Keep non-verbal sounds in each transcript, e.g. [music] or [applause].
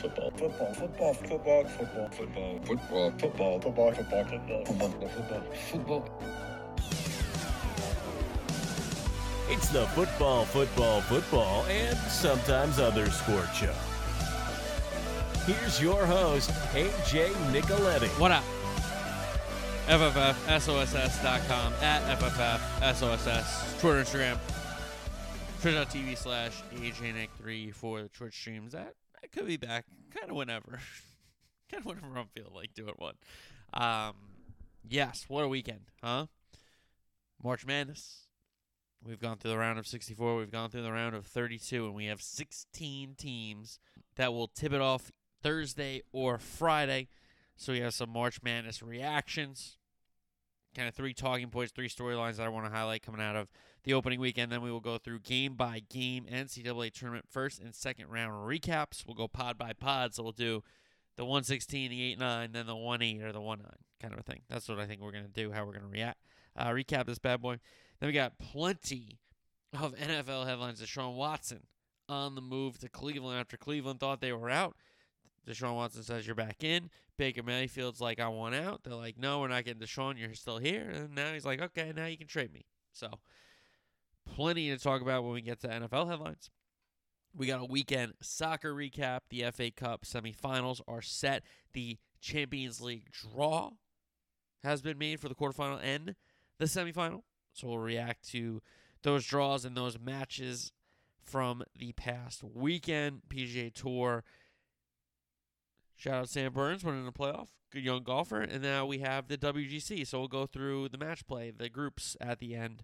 Football. Football. Football. Football. Football. Football. Football. Football. Football. Football. Football. Football. Football. It's the football, football, football, and sometimes other sport show. Here's your host, AJ Nicoletti. What up? FFFSOSS.com at FFFSOSS, Twitter, Instagram, Twitch.tv slash AJNick3 for the Twitch streams. That, that could be back kind of whenever. [laughs] kind of whenever I'm feeling like doing one. Um, yes, what a weekend, huh? March Madness. We've gone through the round of 64. We've gone through the round of 32, and we have 16 teams that will tip it off Thursday or Friday. So we have some March Madness reactions, kind of three talking points, three storylines that I want to highlight coming out of the opening weekend. Then we will go through game by game NCAA tournament first and second round recaps. We'll go pod by pod. So we'll do the 116, the 8 9, then the 1 8 or the 1 9 kind of a thing. That's what I think we're going to do, how we're going to react. Uh, recap this bad boy. Then we got plenty of NFL headlines. Deshaun Watson on the move to Cleveland after Cleveland thought they were out. Deshaun Watson says you're back in. Baker Mayfield's like, I want out. They're like, no, we're not getting Deshaun. You're still here. And now he's like, okay, now you can trade me. So, plenty to talk about when we get to NFL headlines. We got a weekend soccer recap. The FA Cup semifinals are set. The Champions League draw has been made for the quarterfinal and the semifinal. So we'll react to those draws and those matches from the past weekend. PGA Tour. Shout out Sam Burns winning the playoff. Good young golfer. And now we have the WGC. So we'll go through the match play, the groups at the end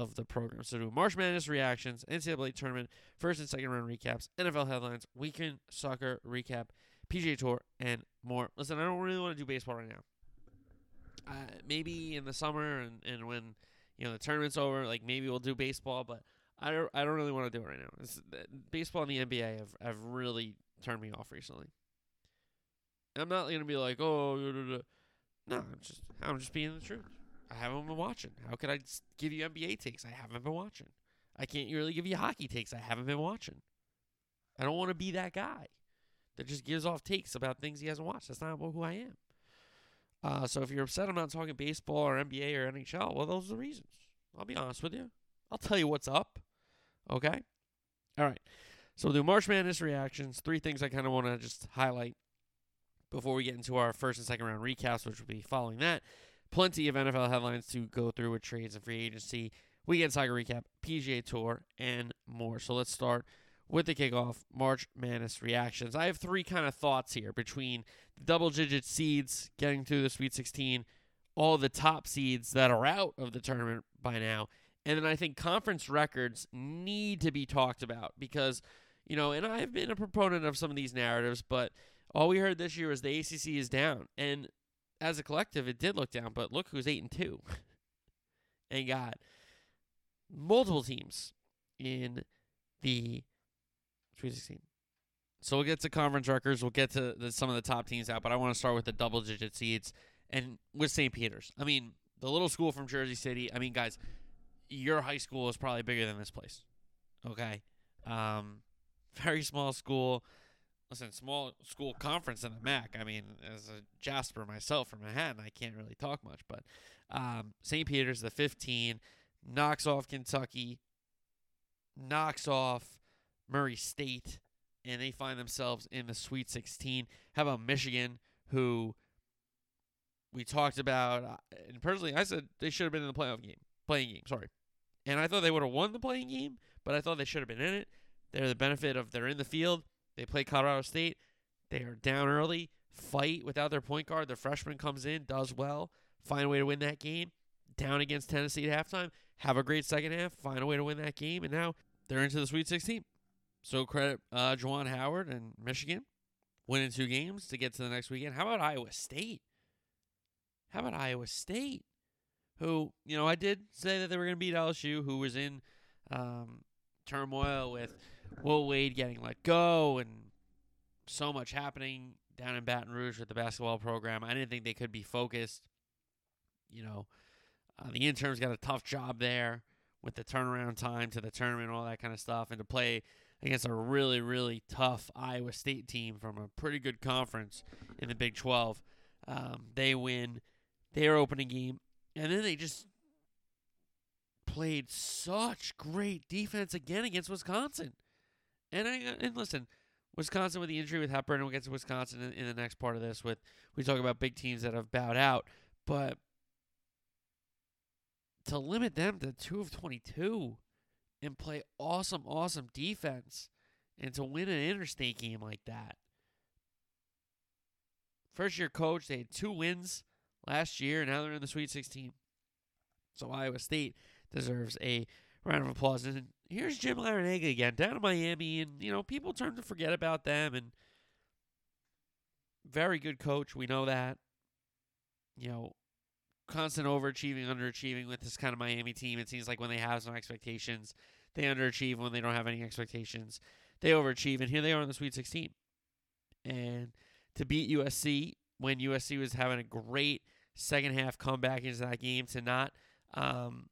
of the program. So do March Madness reactions, NCAA tournament, first and second round recaps, NFL headlines, weekend soccer recap, PGA Tour, and more. Listen, I don't really want to do baseball right now. Uh, maybe in the summer and, and when you know the tournament's over, like maybe we'll do baseball, but I don't I don't really want to do it right now. It's, baseball and the NBA have have really turned me off recently. I'm not gonna be like, oh, no, I'm just I'm just being the truth. I haven't been watching. How could I give you NBA takes? I haven't been watching. I can't really give you hockey takes. I haven't been watching. I don't want to be that guy that just gives off takes about things he hasn't watched. That's not who I am. Uh, so if you're upset I'm not talking baseball or NBA or NHL, well, those are the reasons. I'll be honest with you. I'll tell you what's up. Okay? All right. So we'll do March Madness reactions. Three things I kind of want to just highlight before we get into our first and second round recaps, which will be following that. Plenty of NFL headlines to go through with trades and free agency, weekend soccer recap, PGA Tour, and more. So let's start with the kickoff March Madness reactions. I have three kind of thoughts here between the double digit seeds getting through the Sweet 16, all the top seeds that are out of the tournament by now, and then I think conference records need to be talked about because, you know, and I've been a proponent of some of these narratives, but all we heard this year was the ACC is down, and as a collective, it did look down. But look who's eight and two, [laughs] and got multiple teams in the Sweet 16. So we'll get to conference records. We'll get to the, some of the top teams out, but I want to start with the double-digit seeds and with St. Peter's. I mean, the little school from Jersey City. I mean, guys, your high school is probably bigger than this place. Okay, um, very small school. Listen, small school conference in the MAC. I mean, as a Jasper myself from Manhattan, I can't really talk much, but um, St. Peter's, the 15, knocks off Kentucky, knocks off Murray State, and they find themselves in the Sweet 16. How about Michigan, who we talked about? uh, And personally, I said they should have been in the playoff game, playing game. Sorry, and I thought they would have won the playing game, but I thought they should have been in it. They're the benefit of they're in the field. They play Colorado State. They are down early, fight without their point guard. The freshman comes in, does well, find a way to win that game. Down against Tennessee at halftime, have a great second half, find a way to win that game, and now they're into the Sweet 16. So credit uh, Juwan Howard and Michigan winning two games to get to the next weekend. How about Iowa State? How about Iowa State? Who, you know, I did say that they were going to beat LSU, who was in um, turmoil with Will Wade getting let go and so much happening down in Baton Rouge with the basketball program. I didn't think they could be focused. You know, uh, the interns got a tough job there with the turnaround time to the tournament all that kind of stuff, and to play against a really, really tough Iowa State team from a pretty good conference in the Big 12. Um, they win their opening game, and then they just played such great defense again against Wisconsin. And I uh, and listen, Wisconsin with the injury with Hepburn, and we'll get to Wisconsin in, in the next part of this. With we talk about big teams that have bowed out, but to limit them to two of twenty-two and play awesome, awesome defense, and to win an interstate game like that. First year coach, they had two wins last year, and now they're in the Sweet 16. So Iowa State deserves a round of applause. And here's Jim Larrañaga again, down in Miami, and you know people turn to forget about them. And very good coach, we know that. You know, constant overachieving, underachieving with this kind of Miami team. It seems like when they have some expectations, they underachieve. When they don't have any expectations, they overachieve. And here they are in the Sweet 16. And to beat USC when USC was having a great second half comeback into that game, to not um,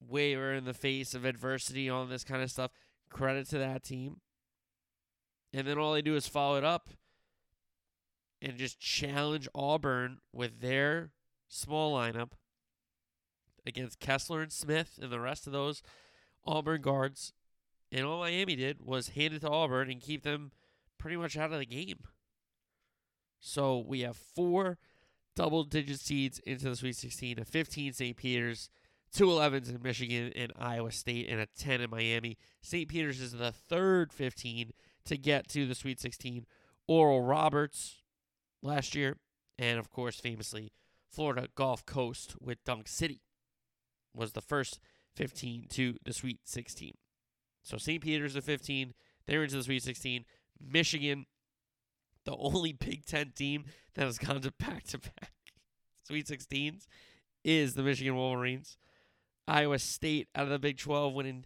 waver in the face of adversity, all this kind of stuff. Credit to that team. And then all they do is follow it up and just challenge Auburn with their small lineup against Kessler and Smith and the rest of those Auburn guards. And all Miami did was hand it to Auburn and keep them pretty much out of the game. So we have four double digit seeds into the Sweet 16, a 15 St. Peter's, two 11s in Michigan and Iowa State, and a 10 in Miami. St. Peter's is the third 15 to get to the Sweet 16. Oral Roberts last year, and of course, famously, Florida Gulf Coast with Dunk City was the first 15 to the Sweet 16. So St. Peter's the 15. They're into the Sweet 16. Michigan, the only Big Ten team that has gone to back to back Sweet 16s, is the Michigan Wolverines. Iowa State out of the Big 12 winning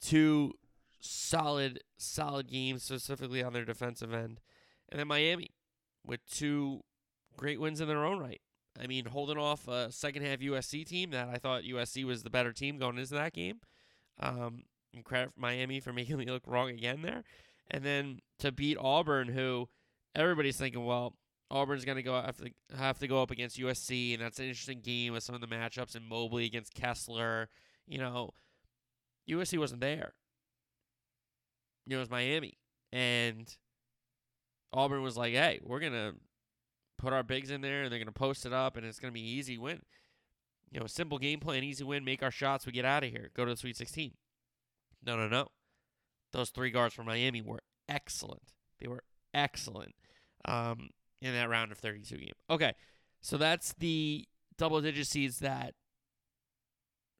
two solid, solid games, specifically on their defensive end. And then Miami with two great wins in their own right. I mean, holding off a second half USC team that I thought USC was the better team going into that game. Um, and credit Miami for [laughs] making me look wrong again there. And then to beat Auburn, who everybody's thinking, well, Auburn's going to go have to have to go up against USC, and that's an interesting game with some of the matchups in Mobley against Kessler. You know, USC wasn't there. You know, it was Miami, and Auburn was like, "Hey, we're gonna put our bigs in there, and they're gonna post it up, and it's gonna be easy win. You know, simple game plan, easy win. Make our shots, we get out of here. Go to the Sweet 16." No, no, no. Those three guards from Miami were excellent. They were excellent. Um, in that round of 32 game. Okay, so that's the double digit seeds that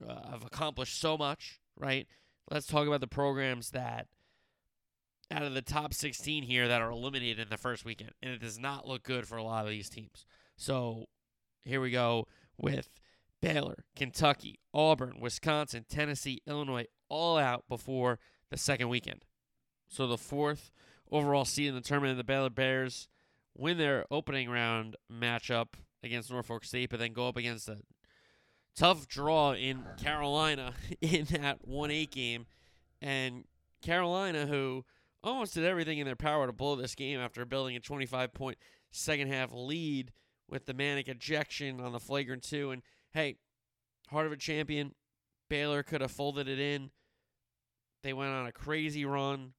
uh, have accomplished so much, right? Let's talk about the programs that out of the top 16 here that are eliminated in the first weekend, and it does not look good for a lot of these teams. So here we go with Baylor, Kentucky, Auburn, Wisconsin, Tennessee, Illinois, all out before the second weekend. So the fourth overall seed in the tournament, the Baylor Bears win their opening round matchup against Norfolk State, but then go up against a tough draw in Carolina [laughs] in that 1 8 game. And Carolina, who almost did everything in their power to blow this game after building a 25 point second half lead with the Manek ejection on the flagrant two. And hey, heart of a champion, Baylor could have folded it in. They went on a crazy run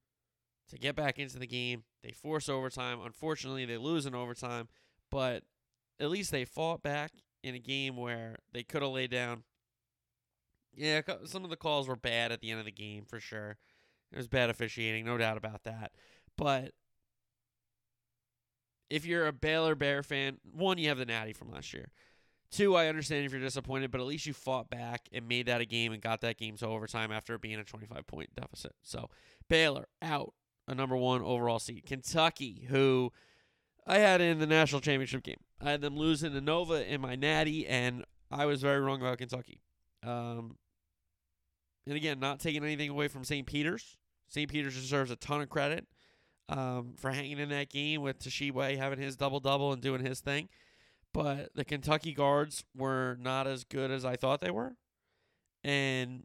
to get back into the game. They force overtime. Unfortunately, they lose in overtime, but at least they fought back in a game where they could have laid down. Yeah, some of the calls were bad at the end of the game for sure. It was bad officiating, no doubt about that. But if you're a Baylor Bear fan, one, you have the natty from last year. Two, I understand if you're disappointed, but at least you fought back and made that a game and got that game to overtime after being a 25 point deficit. So Baylor out a number one overall seed. Kentucky, who I had in the national championship game. I had them losing to Nova in my natty, and I was very wrong about Kentucky. Um, and again, not taking anything away from St. Peter's. St. Peter's deserves a ton of credit um, for hanging in that game with Tshiebwe having his double double and doing his thing. But the Kentucky guards were not as good as I thought they were. And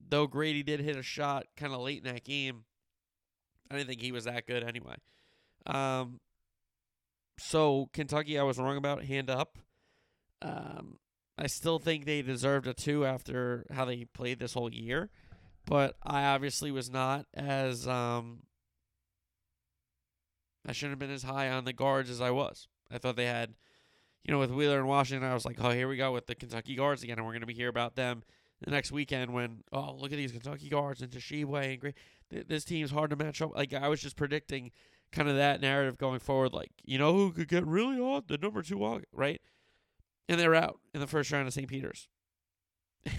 though Grady did hit a shot kind of late in that game, I didn't think he was that good anyway. Um, so Kentucky, I was wrong about hand up. Um, I still think they deserved a two after how they played this whole year, but I obviously was not as um. I shouldn't have been as high on the guards as I was. I thought they had, you know, with Wheeler and Washington, I was like, oh, here we go with the Kentucky guards again, and we're going to be here about them the next weekend when, oh, look at these Kentucky guards and Tshiebwe and great. This team's hard to match up. Like I was just predicting kind of that narrative going forward. Like, you know who could get really odd? The number two, August, right? And they're out in the first round of St. Peter's. [laughs]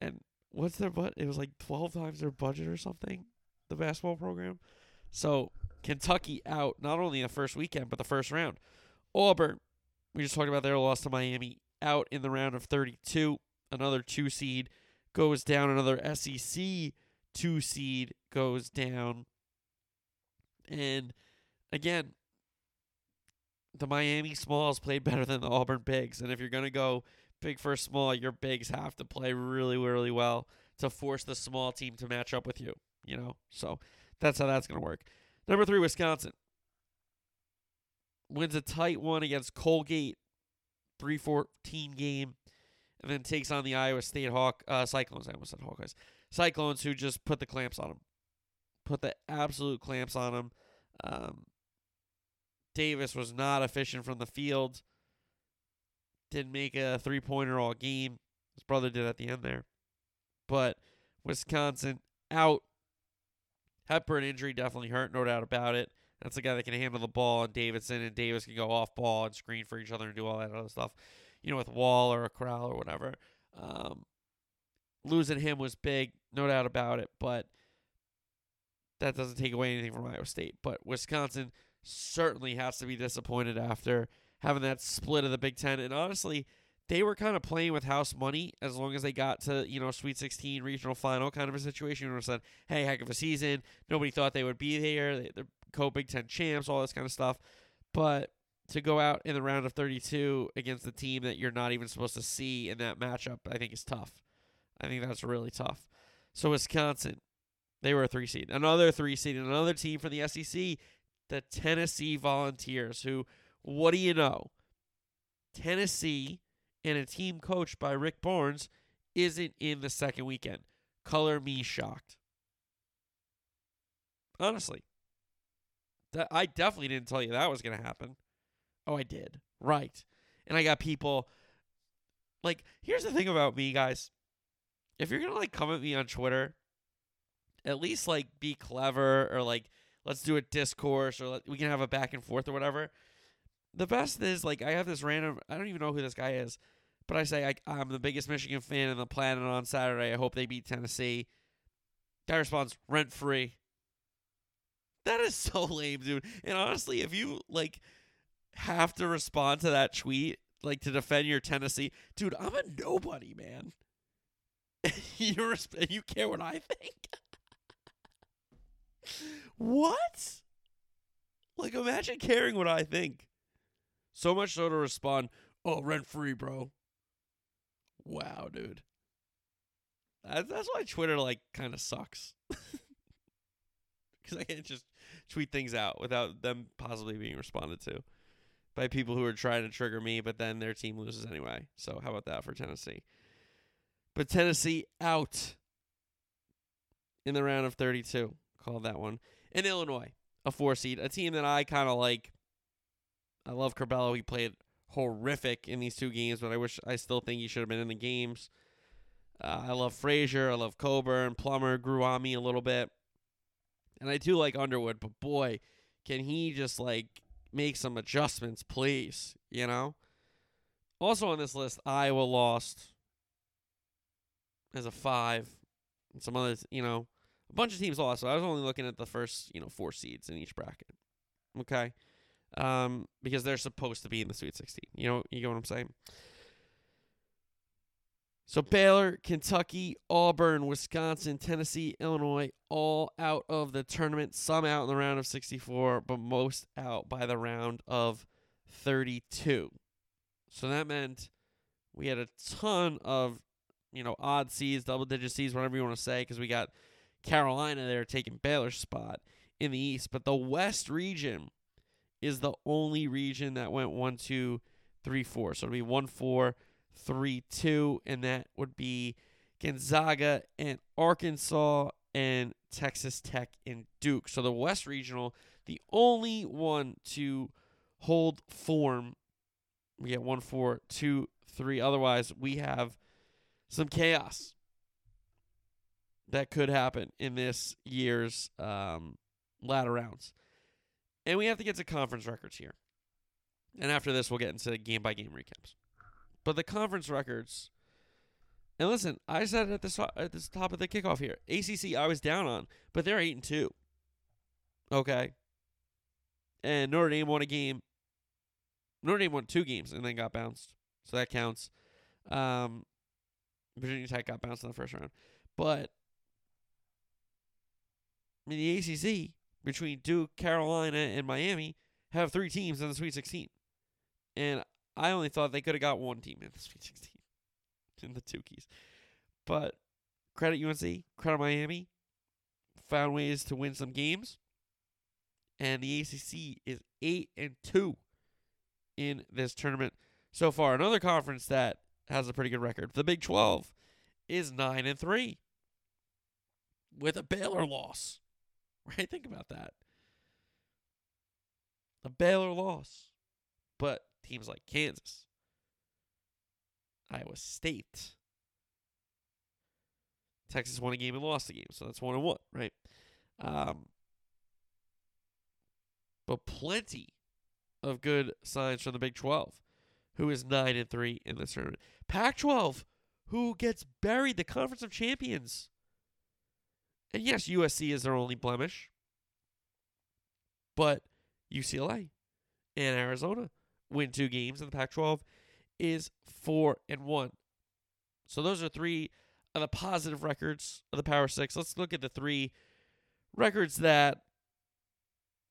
and what's their but? It was like twelve times their budget or something. The basketball program. So Kentucky out not only the first weekend but the first round. Auburn, we just talked about their loss to Miami, out in the round of 32. Another two seed goes down. Another SEC two seed goes down. And again, the Miami Smalls played better than the Auburn Bigs. And if you're going to go big first small, your bigs have to play really, really well to force the small team to match up with you, you know? So that's how that's going to work. Number three, Wisconsin wins a tight one against Colgate, 314 game, and then takes on the Iowa State Hawk uh, Cyclones. I almost said Hawkeyes. Cyclones who just put the clamps on them, put the absolute clamps on them. Um, Davis was not efficient from the field. Didn't make a three pointer all game. His brother did at the end there. But Wisconsin out. Hepburn injury definitely hurt, no doubt about it. That's a guy that can handle the ball, and Davison and Davis can go off ball and screen for each other and do all that other stuff. You know, with Wahl or a Crowl or whatever. Um, losing him was big, no doubt about it. But that doesn't take away anything from Iowa State. But Wisconsin certainly has to be disappointed after having that split of the Big Ten. And honestly, they were kind of playing with house money as long as they got to, you know, Sweet 16 regional final kind of a situation where said, hey, heck of a season. Nobody thought they would be there. They, they're co Big Ten champs, all this kind of stuff. But to go out in the round of 32 against the team that you're not even supposed to see in that matchup, I think is tough. I think that's really tough. So Wisconsin, they were a three seed. Another three seed, another team from the SEC, the Tennessee Volunteers, who, what do you know? Tennessee and a team coached by Rick Barnes isn't in the second weekend. Color me shocked. Honestly. That I definitely didn't tell you that was gonna happen. Oh, I did. Right. And I got people like here's the thing about me, guys. If you're gonna like come at me on Twitter, at least like be clever or like let's do a discourse or let, we can have a back and forth or whatever. The best is like I have this random I don't even know who this guy is, but I say I'm the biggest Michigan fan in the planet on Saturday. I hope they beat Tennessee. Guy responds rent free. That is so lame, dude. And honestly, if you like have to respond to that tweet, like to defend your Tennessee, dude, I'm a nobody, man. [laughs] you you care what I think? what? Like, imagine caring what I think. So much so to respond, "Oh, rent free, bro." Wow, dude. That's why Twitter like kind of sucks. [laughs] Because I can't just tweet things out without them possibly being responded to by people who are trying to trigger me, but then their team loses anyway. So how about that for Tennessee? But Tennessee out in the round of 32. Called that one. And Illinois, a four seed, a team that I kind of like. I love Curbelo. He played horrific in these two games, but I wish I still think he should have been in the games. Uh, I love Frazier. I love Cockburn, Plummer grew on me a little bit. And I do like Underwood, but boy, can he just like make some adjustments, please? You know? Also on this list, Iowa lost as a five. And some others, you know, a bunch of teams lost. So I was only looking at the first, you know, four seeds in each bracket. Okay. Um, because they're supposed to be in the Sweet 16. You know, you know what I'm saying? So Baylor, Kentucky, Auburn, Wisconsin, Tennessee, Illinois, all out of the tournament. Some out in the round of 64, but most out by the round of 32. So that meant we had a ton of, you know, odd seeds, double digit seeds, whatever you want to say, because we got Carolina there taking Baylor's spot in the East. But the West region is the only region that went one, two, three, four. So it'll be one, four, three, two, and that would be Gonzaga and Arkansas and Texas Tech and Duke. So the West Regional, the only one to hold form. We get one, four, two, three. Otherwise, we have some chaos that could happen in this year's um, ladder rounds. And we have to get to conference records here. And after this, we'll get into game by game recaps. But the conference records, and listen, I said at the at the top of the kickoff here, ACC I was down on, but they're eight and two. Okay. And Notre Dame won a game. Notre Dame won two games and then got bounced, so that counts. Um, Virginia Tech got bounced in the first round, but I mean the ACC between Duke, Carolina, and Miami have three teams in the Sweet 16. And I only thought they could have got one team in the [laughs] Sweet 16 in the two keys. But credit UNC, credit Miami, found ways to win some games. And the ACC is 8 and 2 in this tournament so far. Another conference that has a pretty good record, the Big 12, is 9 and 3 with a Baylor loss. [laughs] Right? Think about that. A Baylor loss. But teams like Kansas, Iowa State, Texas won a game and lost a game, so that's one and one, right? Um, but plenty of good signs from the Big 12, who is 9 and 3 in this tournament. Pac 12, who gets buried, the Conference of Champions. And yes, USC is their only blemish. But UCLA and Arizona win two games in the Pac 12 is 4 and 1. So those are three of the positive records of the Power Six. Let's look at the three records that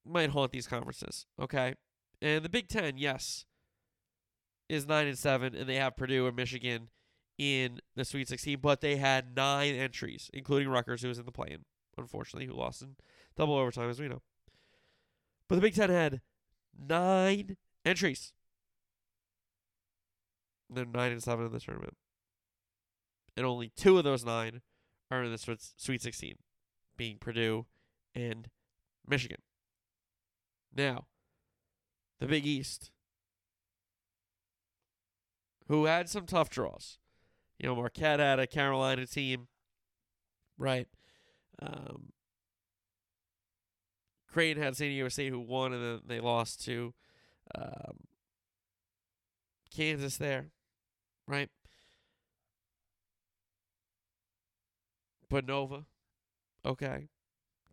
might haunt these conferences. Okay. And the Big Ten, yes, is 9 and 7, and they have Purdue and Michigan in the Sweet 16, but they had nine entries, including Rutgers, who was in the play in, unfortunately, who lost in double overtime, as we know. But the Big Ten had nine entries. They're nine and seven in the tournament, and only two of those nine are in the Sweet 16, being Purdue and Michigan. Now, the Big East, who had some tough draws. You know, Marquette had a Carolina team, right? Um, Creighton had San Diego State who won, and then they lost to um, Kansas there, right? But Nova, okay.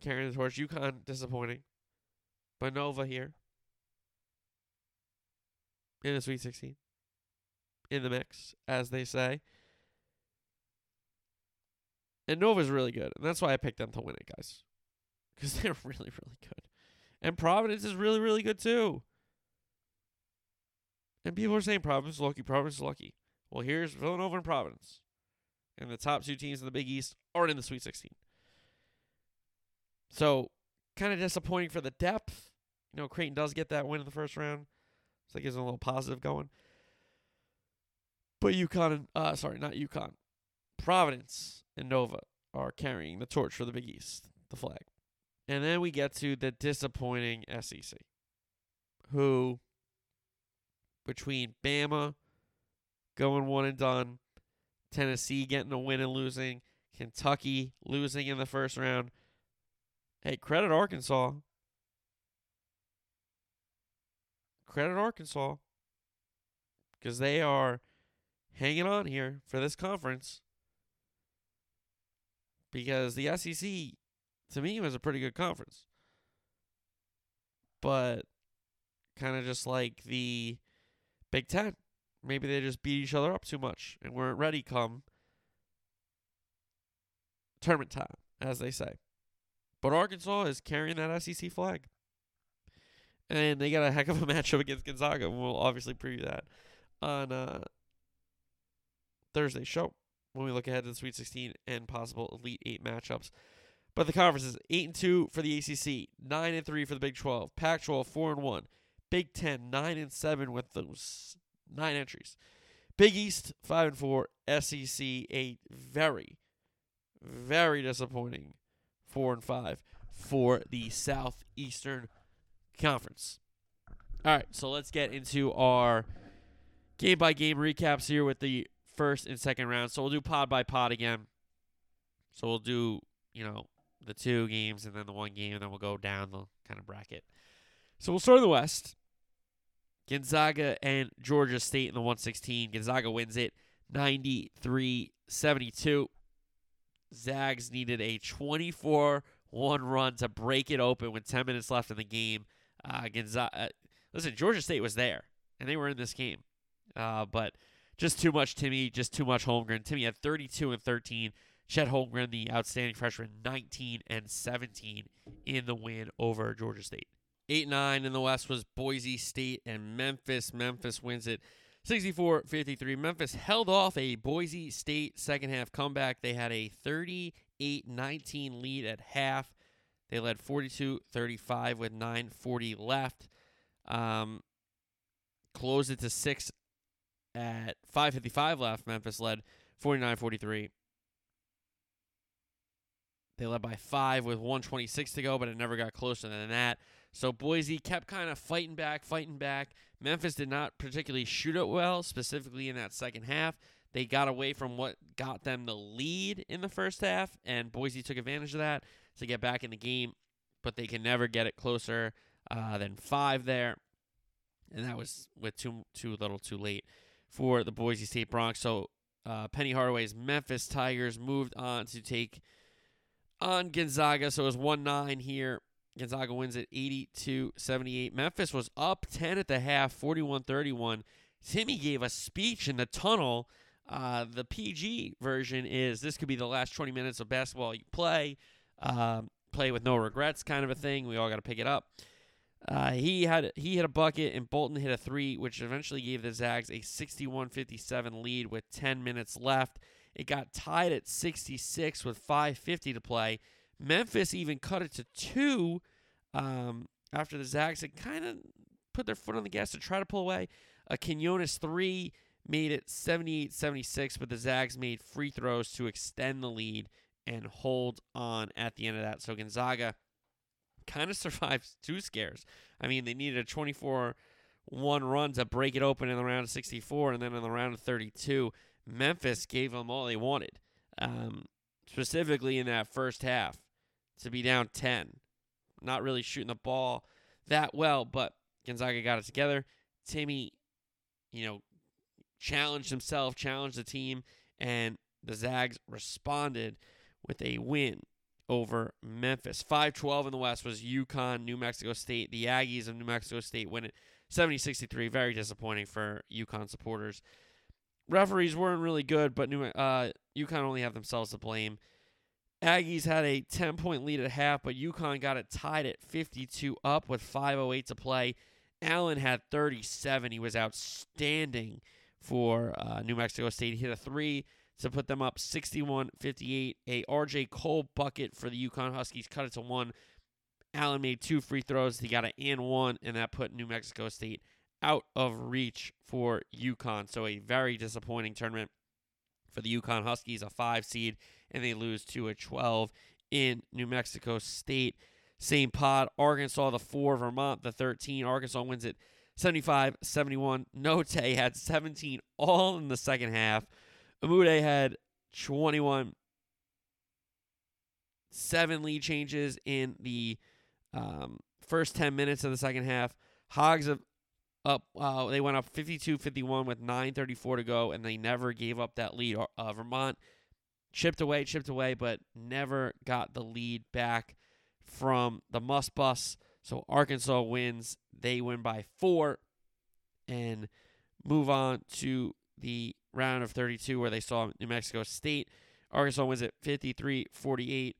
Carrying the torch. UConn, disappointing. But Nova here. In the Sweet 16. In the mix, as they say. And Nova's really good. And that's why I picked them to win it, guys. Because [laughs] they're really, really good. And Providence is really, really good too. And people are saying Providence is lucky, Providence is lucky. Well, here's Villanova and Providence. And the top two teams in the Big East aren't in the Sweet 16. So, kind of disappointing for the depth. You know, Creighton does get that win in the first round. So that gives them a little positive going. But UConn, uh, sorry, not UConn. Providence and Nova are carrying the torch for the Big East, the flag. And then we get to the disappointing SEC, who, between Bama going one and done, Tennessee getting a win and losing, Kentucky losing in the first round. Hey, credit Arkansas. Credit Arkansas. Because they are hanging on here for this conference. Because the SEC to me, was a pretty good conference. But kind of just like the Big Ten. Maybe they just beat each other up too much and weren't ready come tournament time, as they say. But Arkansas is carrying that SEC flag. And they got a heck of a [laughs] matchup against Gonzaga. We'll obviously preview that on uh, Thursday's show. when we look ahead to the Sweet 16 and possible Elite Eight matchups. But the conference is eight and two for the ACC, nine and three for the Big 12, Pac-12 four and one, Big Ten nine and seven with those nine entries, Big East five and four, SEC eight very, very disappointing four and five for the Southeastern Conference. All right, so let's get into our game by game recaps here with the first and second round. So we'll do pod by pod again. So we'll do, you know, the two games and then the one game, and then we'll go down the kind of bracket. So we'll start in the West. Gonzaga and Georgia State in the 116. Gonzaga wins it 93 72. Zags needed a 24 1 run to break it open with 10 minutes left in the game. Uh, Gonzaga, uh, listen, Georgia State was there, and they were in this game. Uh, but just too much Timme, just too much Holmgren. Timme had 32 and 13. Chet Holmgren, the outstanding freshman, 19 and 17 in the win over Georgia State. 8 9 in the West was Boise State and Memphis. Memphis wins it 64 53. Memphis held off a Boise State second half comeback. They had a 38 19 lead at half. They led 42 35 with 9.40 left. Um, closed it to 6 at 5.55 left. Memphis led 49 43. They led by five with 126 to go, but it never got closer than that. So Boise kept kind of fighting back, fighting back. Memphis did not particularly shoot it well, specifically in that second half. They got away from what got them the lead in the first half, and Boise took advantage of that to get back in the game, but they can never get it closer uh, than five there. And that was with too too little, too late for the Boise State Broncs. So uh, Penny Hardaway's Memphis Tigers moved on to take on Gonzaga. So it was 1 9 here. Gonzaga wins at 82 78. Memphis was up 10 at the half, 41 31. Timme gave a speech in the tunnel. Uh, the PG version is this could be the last 20 minutes of basketball you play. Um, play with no regrets, kind of a thing. We all got to pick it up. Uh, he had he hit a bucket and Bolton hit a three, which eventually gave the Zags a 61-57 lead with 10 minutes left. It got tied at 66 with 5:50 to play. Memphis even cut it to two um, after the Zags had kind of put their foot on the gas to try to pull away. A Quinones three made it 78-76, but the Zags made free throws to extend the lead and hold on at the end of that. So Gonzaga kind of [laughs] survives two scares. I mean, they needed a 24 1 run to break it open in the round of 64, and then in the round of 32, Memphis gave them all they wanted, um, specifically in that first half, to be down 10. Not really shooting the ball that well, but Gonzaga got it together. Timme, you know, challenged himself, challenged the team, and the Zags responded with a win over Memphis. 5-12 in the West was UConn, New Mexico State. The Aggies of New Mexico State win it 70-63. Very disappointing for UConn supporters. Referees weren't really good, but New uh, UConn only have themselves to blame. Aggies had a 10 point lead at half, but UConn got it tied at 52 up with 5.08 to play. Allen had 37. He was outstanding for uh, New Mexico State. He hit a three to put them up 61 58. A RJ Cole bucket for the UConn Huskies cut it to one. Allen made two free throws. He got an and one, and that put New Mexico State out of reach for UConn. So a very disappointing tournament for the UConn Huskies, a five seed, and they lose to a 12 in New Mexico State. Same pod, Arkansas the four, Vermont the 13. Arkansas wins it 75 71. [laughs] Notae had 17 all in the second half. Umude had 21. Seven lead changes in the um, first 10 minutes of the second half. Hogs up, uh, they went up 52 51 with 9.34 to go, and they never gave up that lead. Uh, Vermont chipped away, chipped away, but never got the lead back from the Must Bus. So Arkansas wins. They win by four and move on to the round of 32 where they saw New Mexico State. Arkansas wins at 53 48.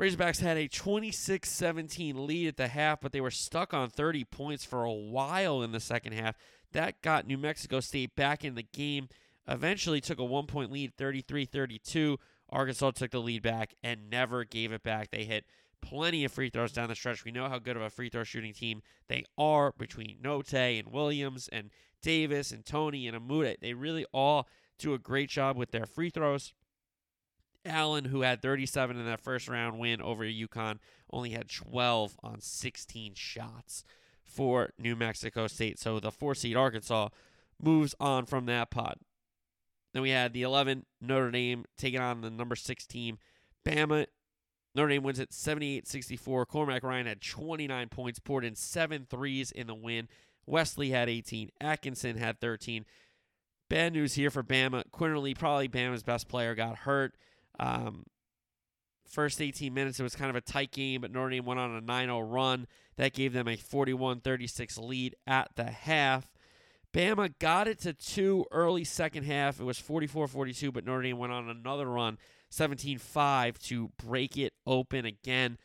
Razorbacks had a 26 17 lead at the half, but they were stuck on 30 points for a while in the second half. That got New Mexico State back in the game. Eventually took a one point lead, 33 32. Arkansas took the lead back and never gave it back. They hit plenty of free throws down the stretch. We know how good of a free throw shooting team they are between Notae and Williams and Davis and Toney and Umude. They really all do a great job with their free throws. Allen, who had 37 in that first round win over UConn, only had 12 on 16 shots for New Mexico State. So the four seed Arkansas moves on from that pod. Then we had the 11 Notre Dame taking on the number six team. Bama Notre Dame wins at 78 64. Cormac Ryan had 29 points, poured in seven threes in the win. Wesley had 18. Atkinson had 13. Bad news here for Bama. Quinerly, probably Bama's best player, got hurt. Um, first 18 minutes, it was kind of a tight game, but Notre Dame went on a 9 0 run. That gave them a 41 36 lead at the half. Bama got it to two early second half. It was 44 42, but Notre Dame went on another run 17 5 to break it open again.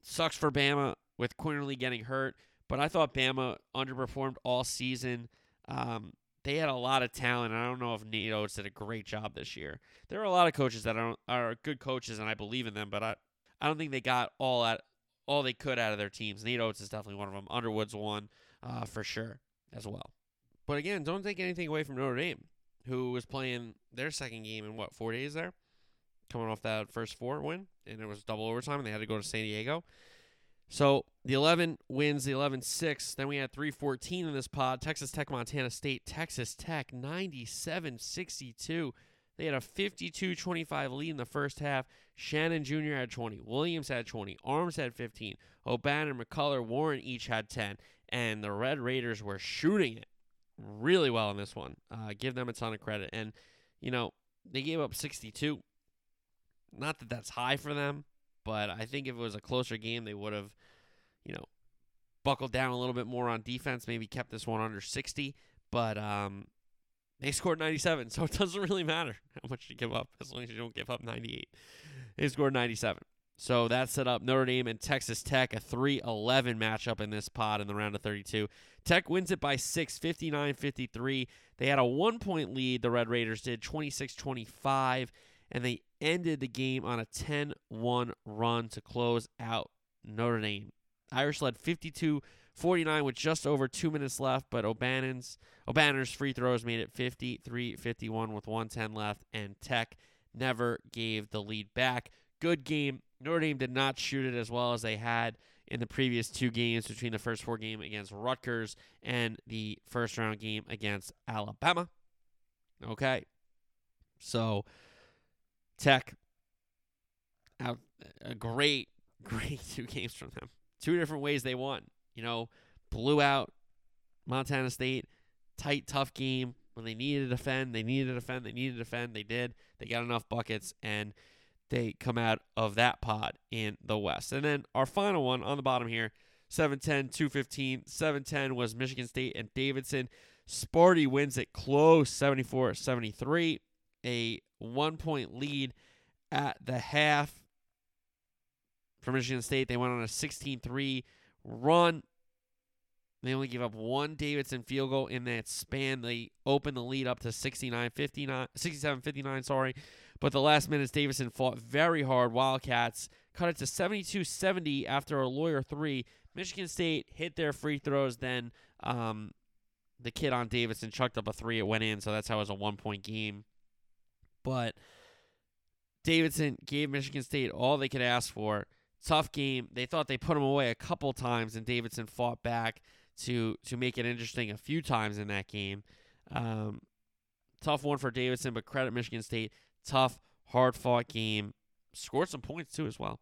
Sucks for Bama with Quinerly getting hurt, but I thought Bama underperformed all season. Um, they had a lot of talent. I don't know if Nate Oats did a great job this year. There are a lot of coaches that are, are good coaches, and I believe in them, but I, I don't think they got all at all they could out of their teams. Nate Oats is definitely one of them. Underwood's one uh, for sure as well. But again, don't take anything away from Notre Dame, who was playing their second game in what four days there coming off that first four win, and it was double overtime, and they had to go to San Diego. So the 11 wins the 11 6. Then we had 314 in this pod. Texas Tech, Montana State. Texas Tech 97 62. They had a 52 25 lead in the first half. Shannon Jr. had 20. Williams had 20. Arms had 15. Obanor, McCullar, Warren each had 10. And the Red Raiders were shooting it really well in this one. Uh, give them a ton of credit. And, you know, they gave up 62. Not that that's high for them, but I think if it was a closer game, they would have, you know, buckled down a little bit more on defense, maybe kept this one under 60. But um, they scored 97, [laughs] so it doesn't really matter how much you give up as long as you don't give up 98. They scored 97. So that set up Notre Dame and Texas Tech, a 3 11 matchup in this pod in the round of 32. Tech wins it by 6, 59 53. They had a one point lead, the Red Raiders did, 26 25 and they ended the game on a 10 1 run to close out Notre Dame. Irish led 52 49 with just over two minutes left, but Obanor's Obanor's free throws made it 53 51 with 110 left, and Tech never gave the lead back. Good game. Notre Dame did not shoot it as well as they had in the previous two games between the first four game against Rutgers and the first round game against Alabama. Okay. So Tech out a great, [laughs] great two games from them. Two different ways they won. You know, blew out Montana State, tight, tough game. When they needed to defend, they needed to defend, they needed to defend, they did. They got enough buckets, and they come out of that pod in the West. And then our final one on the bottom here 710, 215. 710 was Michigan State and Davidson. Sparty wins it close, 74 73 a one point lead at the half for Michigan State. They went on a 16 3 run. They only gave up one Davidson field goal in that span. They opened the lead up to 69 59, 67 59, sorry. But the last minutes, Davidson fought very hard. Wildcats cut it to 72 70 after a Loyer three. Michigan State hit their free throws. Then um, the kid on Davidson chucked up a three. It went in, so that's how it was a one point game. But Davidson gave Michigan State all they could ask for. Tough game. They thought they put them away a couple times, and Davidson fought back to to make it interesting a few times in that game. Um, tough one for Davidson, but credit Michigan State. Tough, hard fought game. Scored some points too as well.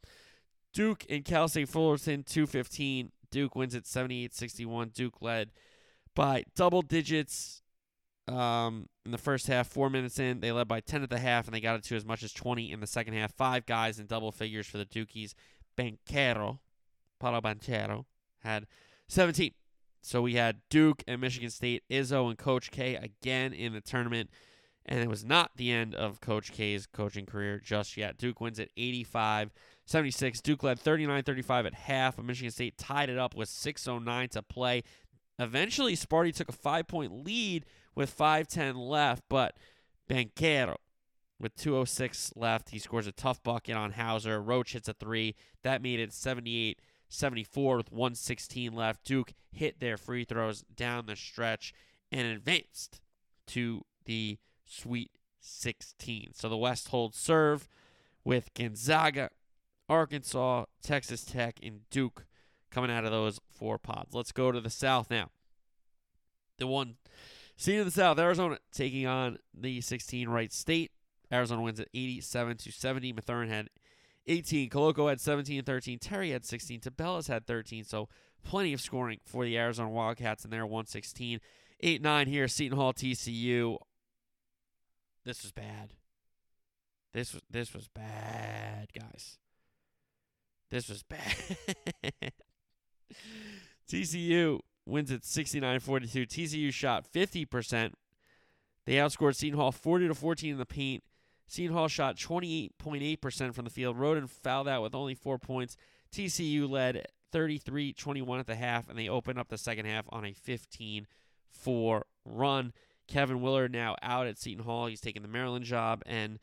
Duke and Cal State Fullerton 215. Duke wins at 78 61. Duke led by double digits um, in the first half. Four minutes in, they led by 10 at the half, and they got it to as much as 20 in the second half. Five guys in double figures for the Dukies. Banchero, Paolo Banchero, had 17. So we had Duke and Michigan State, Izzo and Coach K again in the tournament. And it was not the end of Coach K's coaching career just yet. Duke wins at 85 76. Duke led 39 35 at half, but Michigan State tied it up with 6.09 to play. Eventually, Sparty took a five point lead with 5.10 left, but Banchero, with 2.06 left, he scores a tough bucket on Hauser. Roach hits a three. That made it 78 74 with 116 left. Duke hit their free throws down the stretch and advanced to the Sweet 16. So the West holds serve with Gonzaga, Arkansas, Texas Tech, and Duke coming out of those four pods. Let's go to the South now. The one seed in the South, Arizona taking on the 16 Wright State. Arizona wins at 87 to 70. Mathurin had 18. Koloko had 17 13. Terry had 16. Tubelis had 13. So plenty of scoring for the Arizona Wildcats in there, 116. 8 9 here, Seton Hall TCU. This was bad. This was this was bad, guys. This was bad. [laughs] TCU wins at 69-42. TCU shot 50%. They outscored Seton Hall 40 to 14 in the paint. Seton Hall shot 28.8% from the field. Rhoden fouled out with only 4 points. TCU led 33-21 at the half and they opened up the second half on a 15 4 run. Kevin Willard now out at Seton Hall. He's taking the Maryland job, and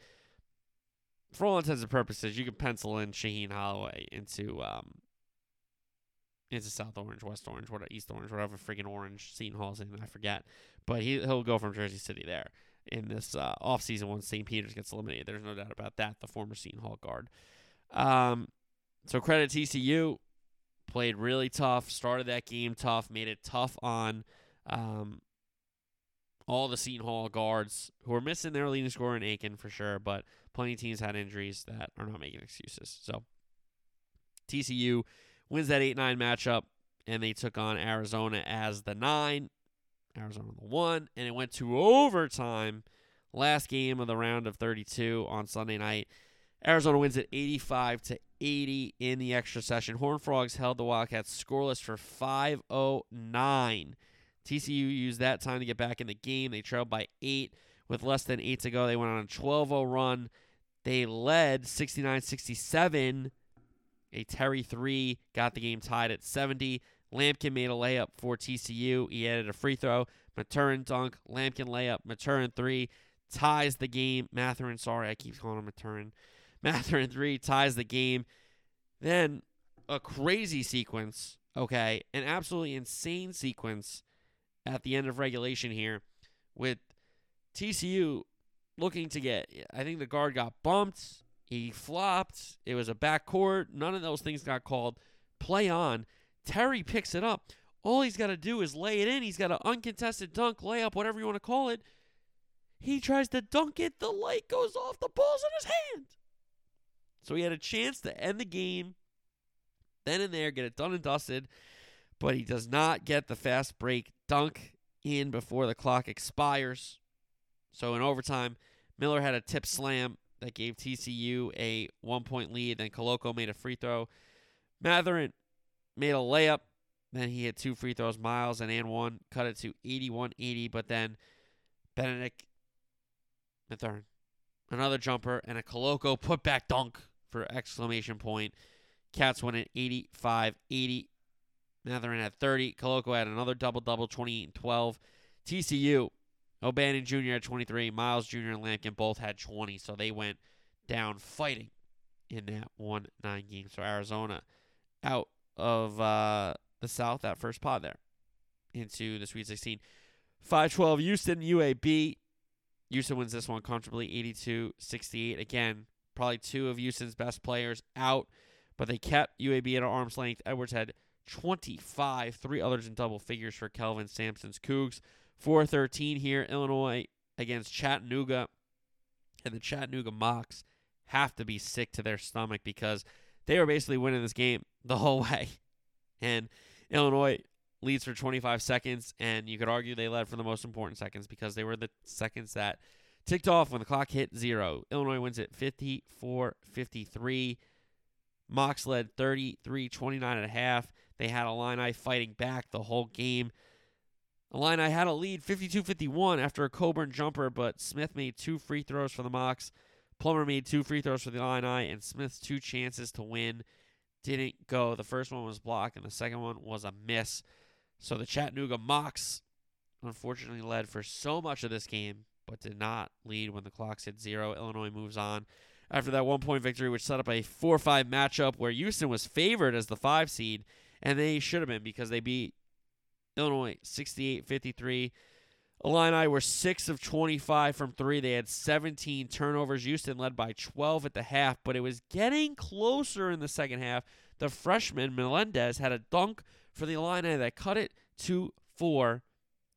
for all intents and purposes, you can pencil in Shaheen Holloway into um into South Orange, West Orange, what East Orange, whatever friggin' orange Seton Hall's in, I forget. But he he'll go from Jersey City there in this uh, offseason once St. Peter's gets eliminated. There's no doubt about that. The former Seton Hall guard. Um, so credit TCU played really tough. Started that game tough. Made it tough on um, all the Seton Hall guards who are missing their leading scorer in Aiken for sure, but plenty of teams had injuries that are not making excuses. So TCU wins that 8 9 matchup, and they took on Arizona as the 9, Arizona the 1, and it went to overtime. Last game of the round of 32 on Sunday night. Arizona wins at 85 to 80 in the extra session. Horn Frogs held the Wildcats scoreless for 509 TCU used that time to get back in the game. They trailed by eight with less than eight to go. They went on a 12 0 run. They led 69 67. A Terry 3 got the game tied at 70. Lampkin made a layup for TCU. He added a free throw. Mathurin dunk. Lampkin layup. Mathurin 3 ties the game. Mathurin, sorry, I keep calling him Mathurin. [laughs] Mathurin 3 ties the game. Then a crazy sequence, okay, an absolutely insane sequence at the end of regulation here with TCU looking to get. I think the guard got bumped. He flopped. It was a backcourt. None of those things got called. Play on. Terry picks it up. All he's got to do is lay it in. He's got an uncontested dunk, layup, whatever you want to call it. He tries to dunk it. The light goes off. The ball's in his hand. So he had a chance to end the game then and there, get it done and dusted but he does not get the fast break dunk in before the clock expires. So in overtime, Miller had a tip slam that gave TCU a one point lead. Then Koloko made a free throw. Mathurin made a layup. Then he hit two free throws. Miles and and one cut it to 81 80. But then Bennedict Mathurin, another jumper, and a Koloko putback dunk for exclamation point. Cats win it 85 80. Mathurin had 30. Koloko had another double double, 28 and 12. TCU, O'Bannon Jr. had 23. Miles Jr. and Lampkin both had 20, so they went down fighting in that 1 9 game. So Arizona out of uh, the South, that first pod there, into the Sweet 16. 5 12, Houston, UAB. Houston wins this one comfortably, 82 68. Again, probably two of Houston's best players out, but they kept UAB at arm's length. Edwards had 25. Three others in double figures for Kelvin Sampson's Cougs. 413 here. Illinois against Chattanooga. And the Chattanooga Mocs have to be sick to their stomach because they were basically winning this game the whole [laughs] way. And Illinois leads for 25 seconds, and you could argue they led for the most important seconds because they were the seconds that ticked off when the clock hit zero. Illinois wins it 54 53. Mocs led 33 29 and a half. They had Illini fighting back the whole game. Illini had a lead 52 51 after a Cockburn jumper, but Smith made two free throws for the Mocs. Plummer made two free throws for the Illini, and Smith's two chances to win didn't go. The first one was blocked, and the second one was a miss. So the Chattanooga Mocs unfortunately led for so much of this game, but did not lead when the clock hit zero. Illinois moves on after that one point victory, which set up a 4 5 matchup where Houston was favored as the five seed, and they should have been because they beat Illinois 68 53. Illini were 6 of 25 from 3. They had 17 turnovers. Houston led by 12 at the half, but it was getting closer in the second half. The freshman, Melendez, had a dunk for the Illini that cut it to 4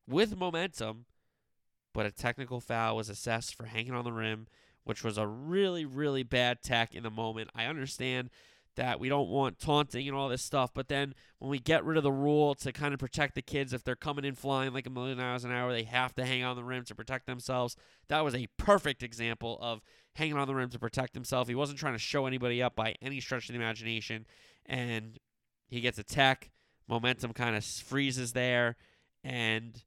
with momentum, but a technical foul was assessed for hanging on the rim, which was a really, really bad tech in the moment. I understand that we don't want taunting and all this stuff. But then when we get rid of the rule to kind of protect the kids, if they're coming in flying like a million miles an hour, they have to hang on the rim to protect themselves. That was a perfect example of hanging on the rim to protect himself. He wasn't trying to show anybody up by any stretch of the imagination. And he gets a tech. Momentum kind of freezes there. And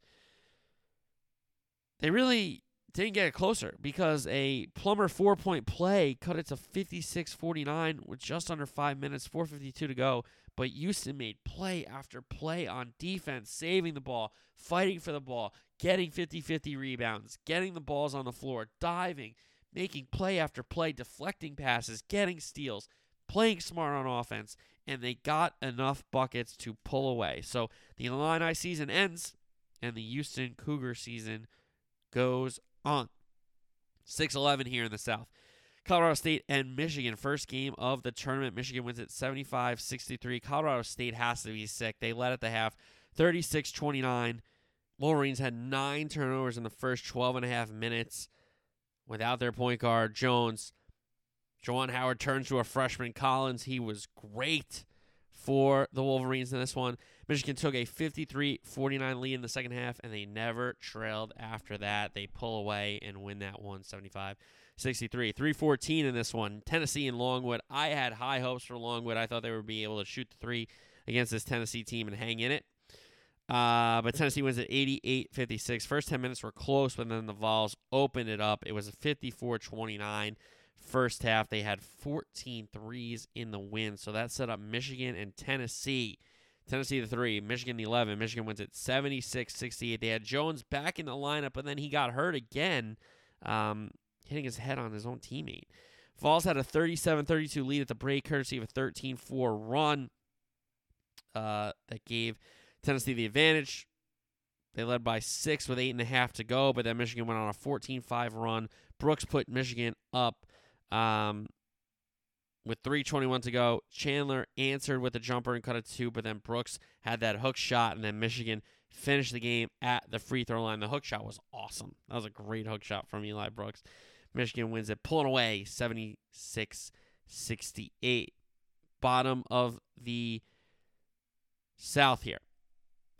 they really didn't get it closer because a Plummer four point play cut it to 56 49 with just under five minutes, 4.52 to go. But Houston made play after play on defense, saving the ball, fighting for the ball, getting 50 50 rebounds, getting the balls on the floor, diving, making play after play, deflecting passes, getting steals, playing smart on offense. And they got enough buckets to pull away. So the Illini season ends, and the Houston Cougar season goes on. 6 11 here in the South. Colorado State and Michigan, first game of the tournament. Michigan wins it 75 63. Colorado State has to be sick. They led at the half 36 29. Wolverines had nine turnovers in the first 12 and a half minutes without their point guard, Jones. Juwan Howard turns to a freshman, Collins. He was great for the Wolverines in this one. Michigan took a 53 49 lead in the second half, and they never trailed after that. They pull away and win that one 75 63. 314 in this one. Tennessee and Longwood. I had high hopes for Longwood. I thought they would be able to shoot the three against this Tennessee team and hang in it. Uh, but Tennessee wins at 88 56. First 10 minutes were close, but then the Vols opened it up. It was a 54 29 first half. They had 14 threes in the win. So that set up Michigan and Tennessee Tennessee the three, Michigan the 11. Michigan wins at 76 68. They had Jones back in the lineup, but then he got hurt again, um, hitting his head on his own teammate. Vols had a 37 32 lead at the break, courtesy of a 13 4 run uh, that gave Tennessee the advantage. They led by six with eight and a half to go, but then Michigan went on a 14 5 run. Brooks put Michigan up. Um, with 321 to go. Chandler answered with a jumper and cut it two, but then Brooks had that hook shot, and then Michigan finished the game at the free throw line. The hook shot was awesome. That was a great hook shot from Eli Brooks. Michigan wins it, pulling away 76 68. Bottom of the South here.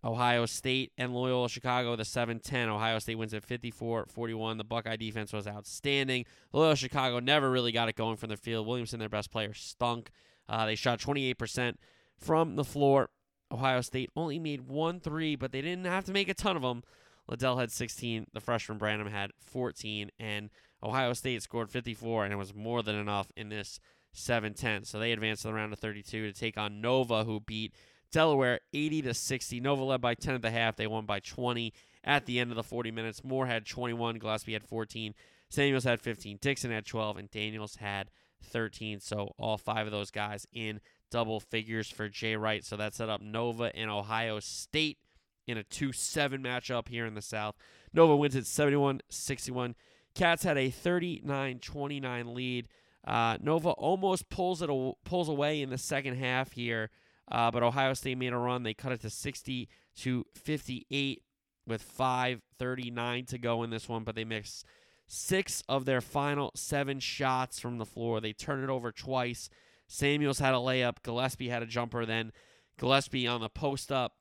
Ohio State and Loyola Chicago, the 7 10. Ohio State wins at 54 41. The Buckeye defense was outstanding. Loyola Chicago never really got it going from the field. Williamson, their best player, stunk. Uh, they shot 28% from the floor. Ohio State only made one three, but they didn't have to make a ton of them. Liddell had 16. The freshman Branham had 14. And Ohio State scored 54, and it was more than enough in this 7 10. So they advanced to the round of 32 to take on Nova, who beat Delaware 80 to 60. Nova led by 10 at the half. They won by 20 at the end of the 40 minutes. Moore had 21. Gillespie had 14. Samuels had 15. Dixon had 12. And Daniels had 13. So all five of those guys in double figures for Jay Wright. So that set up Nova and Ohio State in a 2 7 matchup here in the South. Nova wins at 71 61. Cats had a 39 29 lead. Uh, Nova almost pulls it pulls away in the second half here. Uh, but Ohio State made a run. They cut it to 60 to 58 with 5:39 to go in this one, but they missed six of their final seven shots from the floor. They turned it over twice. Samuels had a layup. Gillespie had a jumper. Then Gillespie on the post up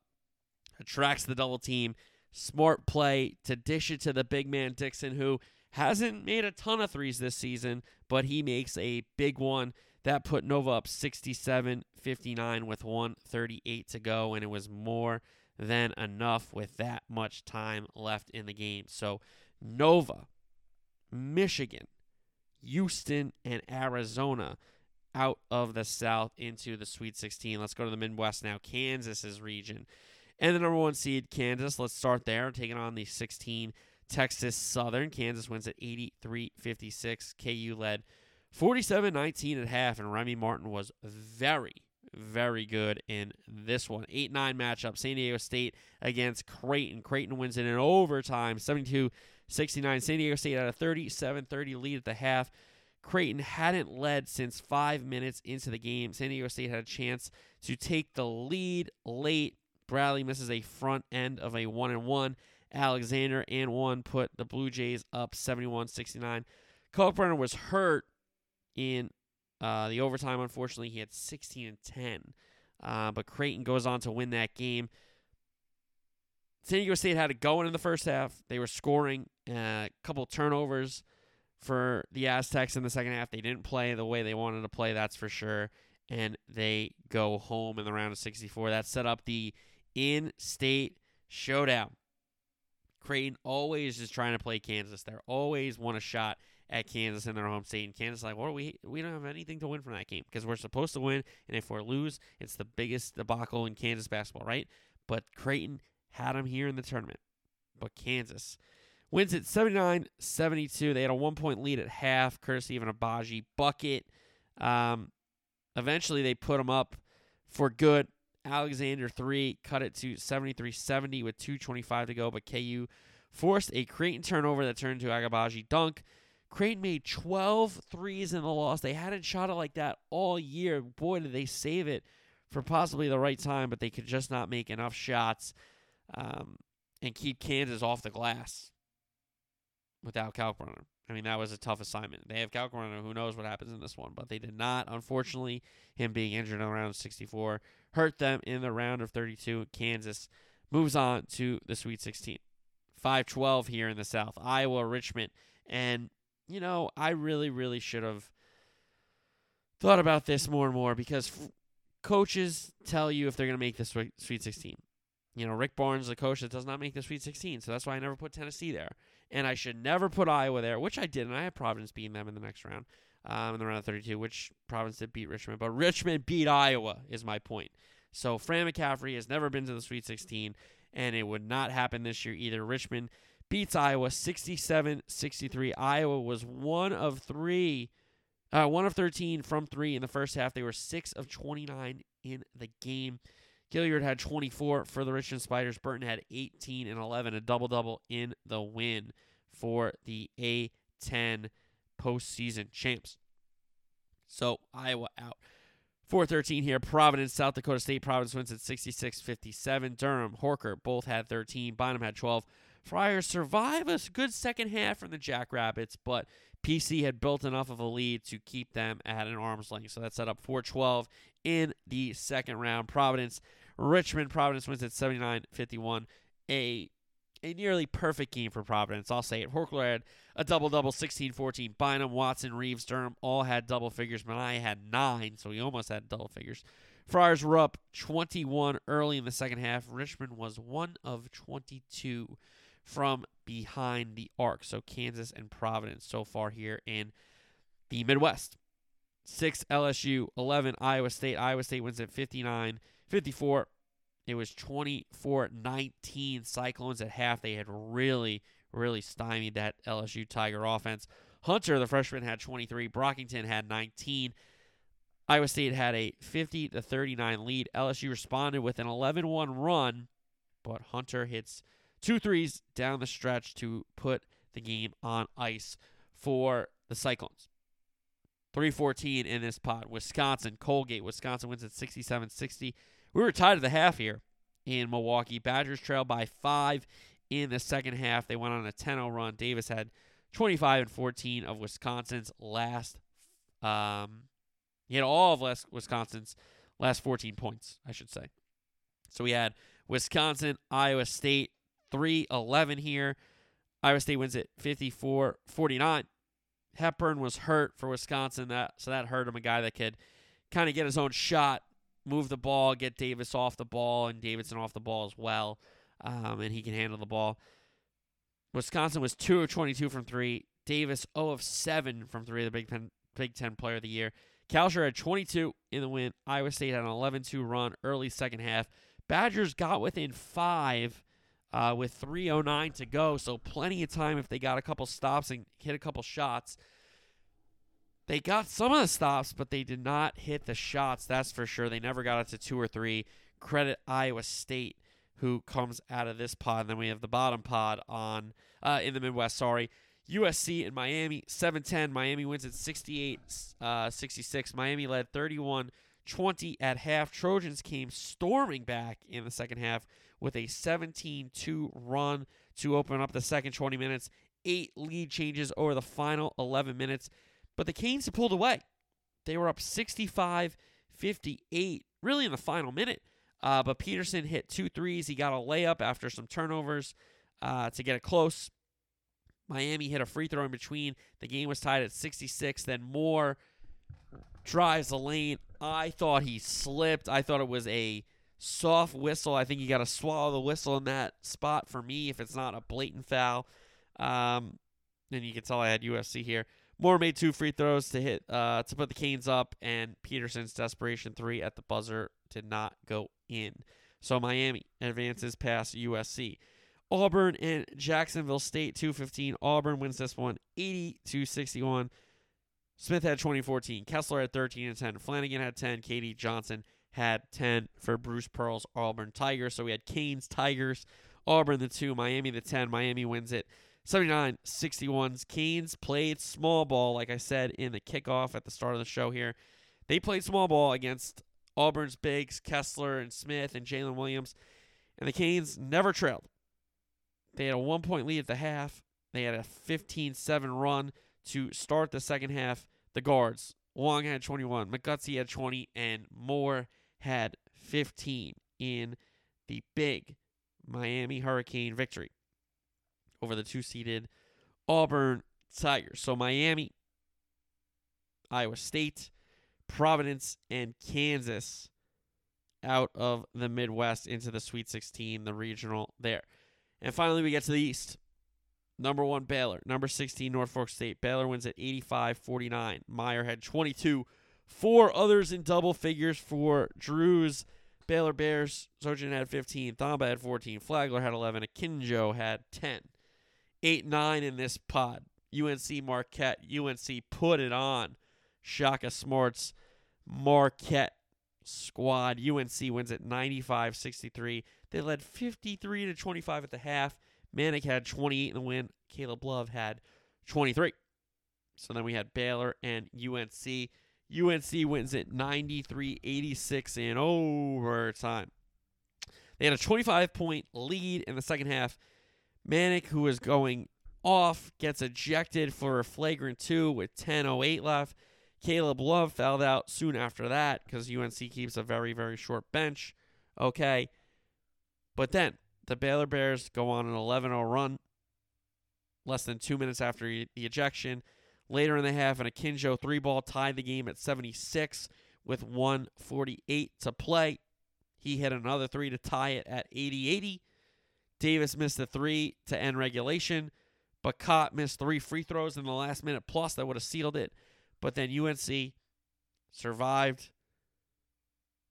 attracts the double team. Smart play to dish it to the big man Dixon, who hasn't made a ton of threes this season, but he makes a big one that put Nova up 67 59 with 138 to go, and it was more than enough with that much time left in the game. So, Nova, Michigan, Houston, and Arizona out of the South into the Sweet 16. Let's go to the Midwest now. Kansas's region. And the number one seed, Kansas. Let's start there, taking on the 16 Texas Southern. Kansas wins at 83 56. KU led 47 19 at half, and Remy Martin was very, very good in this one. 8 9 matchup. San Diego State against Creighton. Creighton wins it in overtime 72 69. San Diego State had a 37 30 lead at the half. Creighton hadn't led since five minutes into the game. San Diego State had a chance to take the lead late. Bradley misses a front end of a one and one. Alexander and one put the Blue Jays up 71 69. Kalkbrenner was hurt in uh, the overtime. Unfortunately, he had 16 and 10. Uh, but Creighton goes on to win that game. San Diego State had it going in the first half. They were scoring a uh, couple turnovers for the Aztecs in the second half. They didn't play the way they wanted to play, that's for sure. And they go home in the round of 64. That set up the in state showdown. Creighton always is trying to play Kansas. They're always want a shot at Kansas in their home state. And Kansas like, well, we we don't have anything to win from that game because we're supposed to win, and if we lose, it's the biggest debacle in Kansas basketball, right? But Creighton had them here in the tournament. But Kansas wins it 79-72. They had a one-point lead at half, courtesy of an Agbaji bucket. Um, eventually, they put them up for good. Alexander three cut it to 73-70 with 2:25 to go, but KU forced a Creighton turnover that turned to Agbaji dunk. Creighton made 12 threes in the loss. They hadn't shot it like that all year. Boy, did they save it for possibly the right time, but they could just not make enough shots um, and keep Kansas off the glass without Kalkbrenner. I mean, that was a tough assignment. They have Kalkbrenner. Who knows what happens in this one? But they did not. Unfortunately, him being injured in round of 64 hurt them in the round of 32. Kansas moves on to the Sweet 16. 5-12 here in the South. Iowa, Richmond, and you know, I really, really should have thought about this more and more because f- coaches tell you if they're going to make the Sweet 16. You know, Rick Barnes, the coach that does not make the Sweet 16, so that's why I never put Tennessee there. And I should never put Iowa there, which I did, and I had Providence beating them in the next round, um, in the round of 32, which Providence did beat Richmond, but Richmond beat Iowa, is my point. So Fran McCaffery has never been to the Sweet 16, and it would not happen this year either. Richmond beats Iowa 67 63. Iowa was one of three, uh, one of 13 from three in the first half. They were six of 29 in the game. Gilyard had 24 for the Richmond Spiders. Burton had 18 and 11, a double double in the win for the A10 postseason champs. So Iowa out. 413 here. Providence, South Dakota State. Providence wins at 66 57. Durham, Horchler both had 13. Bynum had 12. Friars survive a good second half from the Jackrabbits, but PC had built enough of a lead to keep them at an arm's length. So that set up 412 in the second round. Providence, Richmond, Providence wins at 79 51. A a nearly perfect game for Providence. I'll say it. Horchler had a double double, 16 14. Bynum, Watson, Reeves, Durham all had double figures. Minaya had nine, so he almost had double figures. Friars were up 21 early in the second half. Richmond was one of 22 from behind the arc. So Kansas and Providence so far here in the Midwest. 6 LSU, 11 Iowa State. Iowa State wins at 59 54. It was 24 19 Cyclones at half. They had really, really stymied that LSU Tiger offense. Hunter, the freshman, had 23. Brockington had 19. Iowa State had a 50 to 39 lead. LSU responded with an 11 1 run, but Hunter hits Two threes down the stretch to put the game on ice for the Cyclones. 314 in this pot. Wisconsin, Colgate. Wisconsin wins at 67 60. We were tied at the half here in Milwaukee. Badgers trail by five in the second half. They went on a 10 0 run. Davis had 25 and 14 of Wisconsin's last. Um, he had all of Wisconsin's last 14 points, I should say. So we had Wisconsin, Iowa State, 3 11 here. Iowa State wins it 54 49. Hepburn was hurt for Wisconsin, that so that hurt him. A guy that could kind of get his own shot, move the ball, get Davis off the ball, and Davison off the ball as well. Um, and he can handle the ball. Wisconsin was 2 of 22 from 3. Davis 0 of 7 from 3, the Big Ten, Big Ten Player of the Year. Kalscheur had 22 in the win. Iowa State had an 11 2 run early second half. Badgers got within five uh, with 3.09 to go, so plenty of time if they got a couple stops and hit a couple shots. They got some of the stops, but they did not hit the shots, that's for sure. They never got it to two or three. Credit Iowa State, who comes out of this pod. And then we have the bottom pod on uh, in the Midwest, sorry. USC and Miami, 7-10. Miami wins at 68 uh, 66. Miami led 31 20 at half. Trojans came storming back in the second half with a 17 2 run to open up the second 20 minutes. Eight lead changes over the final 11 minutes. But the Canes pulled away. They were up 65 58, really in the final minute. Uh, but Peterson hit two threes. He got a layup after some turnovers uh, to get it close. Miami hit a free throw in between. The game was tied at 66. Then Moore drives the lane. I thought he slipped. I thought it was a soft whistle. I think you got to swallow the whistle in that spot for me if it's not a blatant foul. Um, and you can tell I had USC here. Moore made two free throws to hit uh, to put the Canes up, and Peterson's desperation three at the buzzer did not go in. So Miami advances past USC. Auburn and Jacksonville State 215. Auburn wins this one 80 to 61. Smith had 2014. Kessler had 13 and 10. Flanagan had 10. K.D. Johnson had 10 for Bruce Pearl's Auburn Tigers. So we had Canes Tigers, Auburn the 2, Miami the 10. Miami wins it 79 61. Canes played small ball, like I said in the kickoff at the start of the show here. They played small ball against Auburn's bigs, Kessler and Smith and Jalen Williams. And the Canes never trailed. They had a one point lead at the half. They had a 15 7 run to start the second half. The guards, Wong had 21, McGusty had 20, and Moore had 15 in the big Miami Hurricane victory over the two seeded Auburn Tigers. So Miami, Iowa State, Providence, and Kansas out of the Midwest into the Sweet 16, the regional there. And finally, we get to the East. Number one, Baylor. Number 16, Norfolk State. Baylor wins at 85 49. Meyer had 22. Four others in double figures for Drew's Baylor Bears. Sochan had 15. Thamba had 14. Flagler had 11. Akinjo had 10. 8 9 in this pod. UNC Marquette. UNC put it on. Shaka Smart's Marquette squad. UNC wins at 95 63. They led 53 to 25 at the half. Manek had 28 in the win. Caleb Love had 23. So then we had Baylor and UNC. UNC wins it 93 86 in overtime. They had a 25 point lead in the second half. Manek, who was going off, gets ejected for a flagrant two with 10.08 left. Caleb Love fouled out soon after that because UNC keeps a very, very short bench. Okay. But then the Baylor Bears go on an 11 0 run less than two minutes after the ejection. Later in the half, an Akinjo three ball tied the game at 76 with 148 to play. He hit another three to tie it at 80 80. Davis missed a three to end regulation, but Cott missed three free throws in the last minute plus that would have sealed it. But then UNC survived.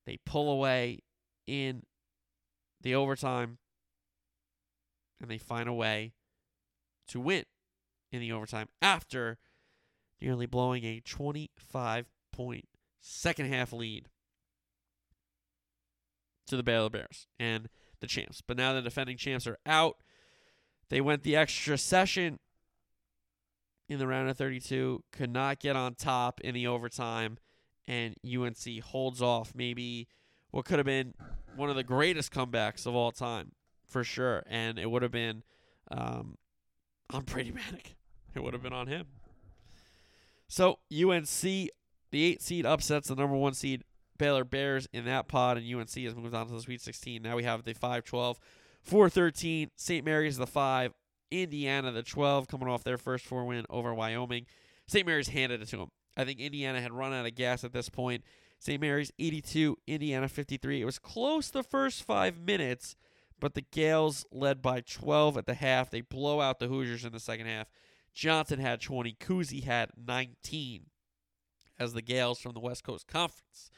They pull away in the overtime and they find a way to win in the overtime after nearly blowing a 25 point second half lead to the Baylor Bears and the champs. But now the defending champs are out. They went the extra session in the round of 32, could not get on top in the overtime, and UNC holds off maybe what could have been one of the greatest comebacks of all time, for sure. And it would have been um, on Brady Manek. It would have been on him. So UNC, the eight seed, upsets the number one seed Baylor Bears in that pod, and UNC has moved on to the Sweet 16. Now we have the 5 12, 4 13. St. Mary's the 5, Indiana the 12, coming off their first four win over Wyoming. St. Mary's handed it to them. I think Indiana had run out of gas at this point. St. Mary's 82, Indiana 53. It was close the first five minutes, but the Gaels led by 12 at the half. They blow out the Hoosiers in the second half. Johnson had 20, Kuhse had 19 as the Gaels from the West Coast Conference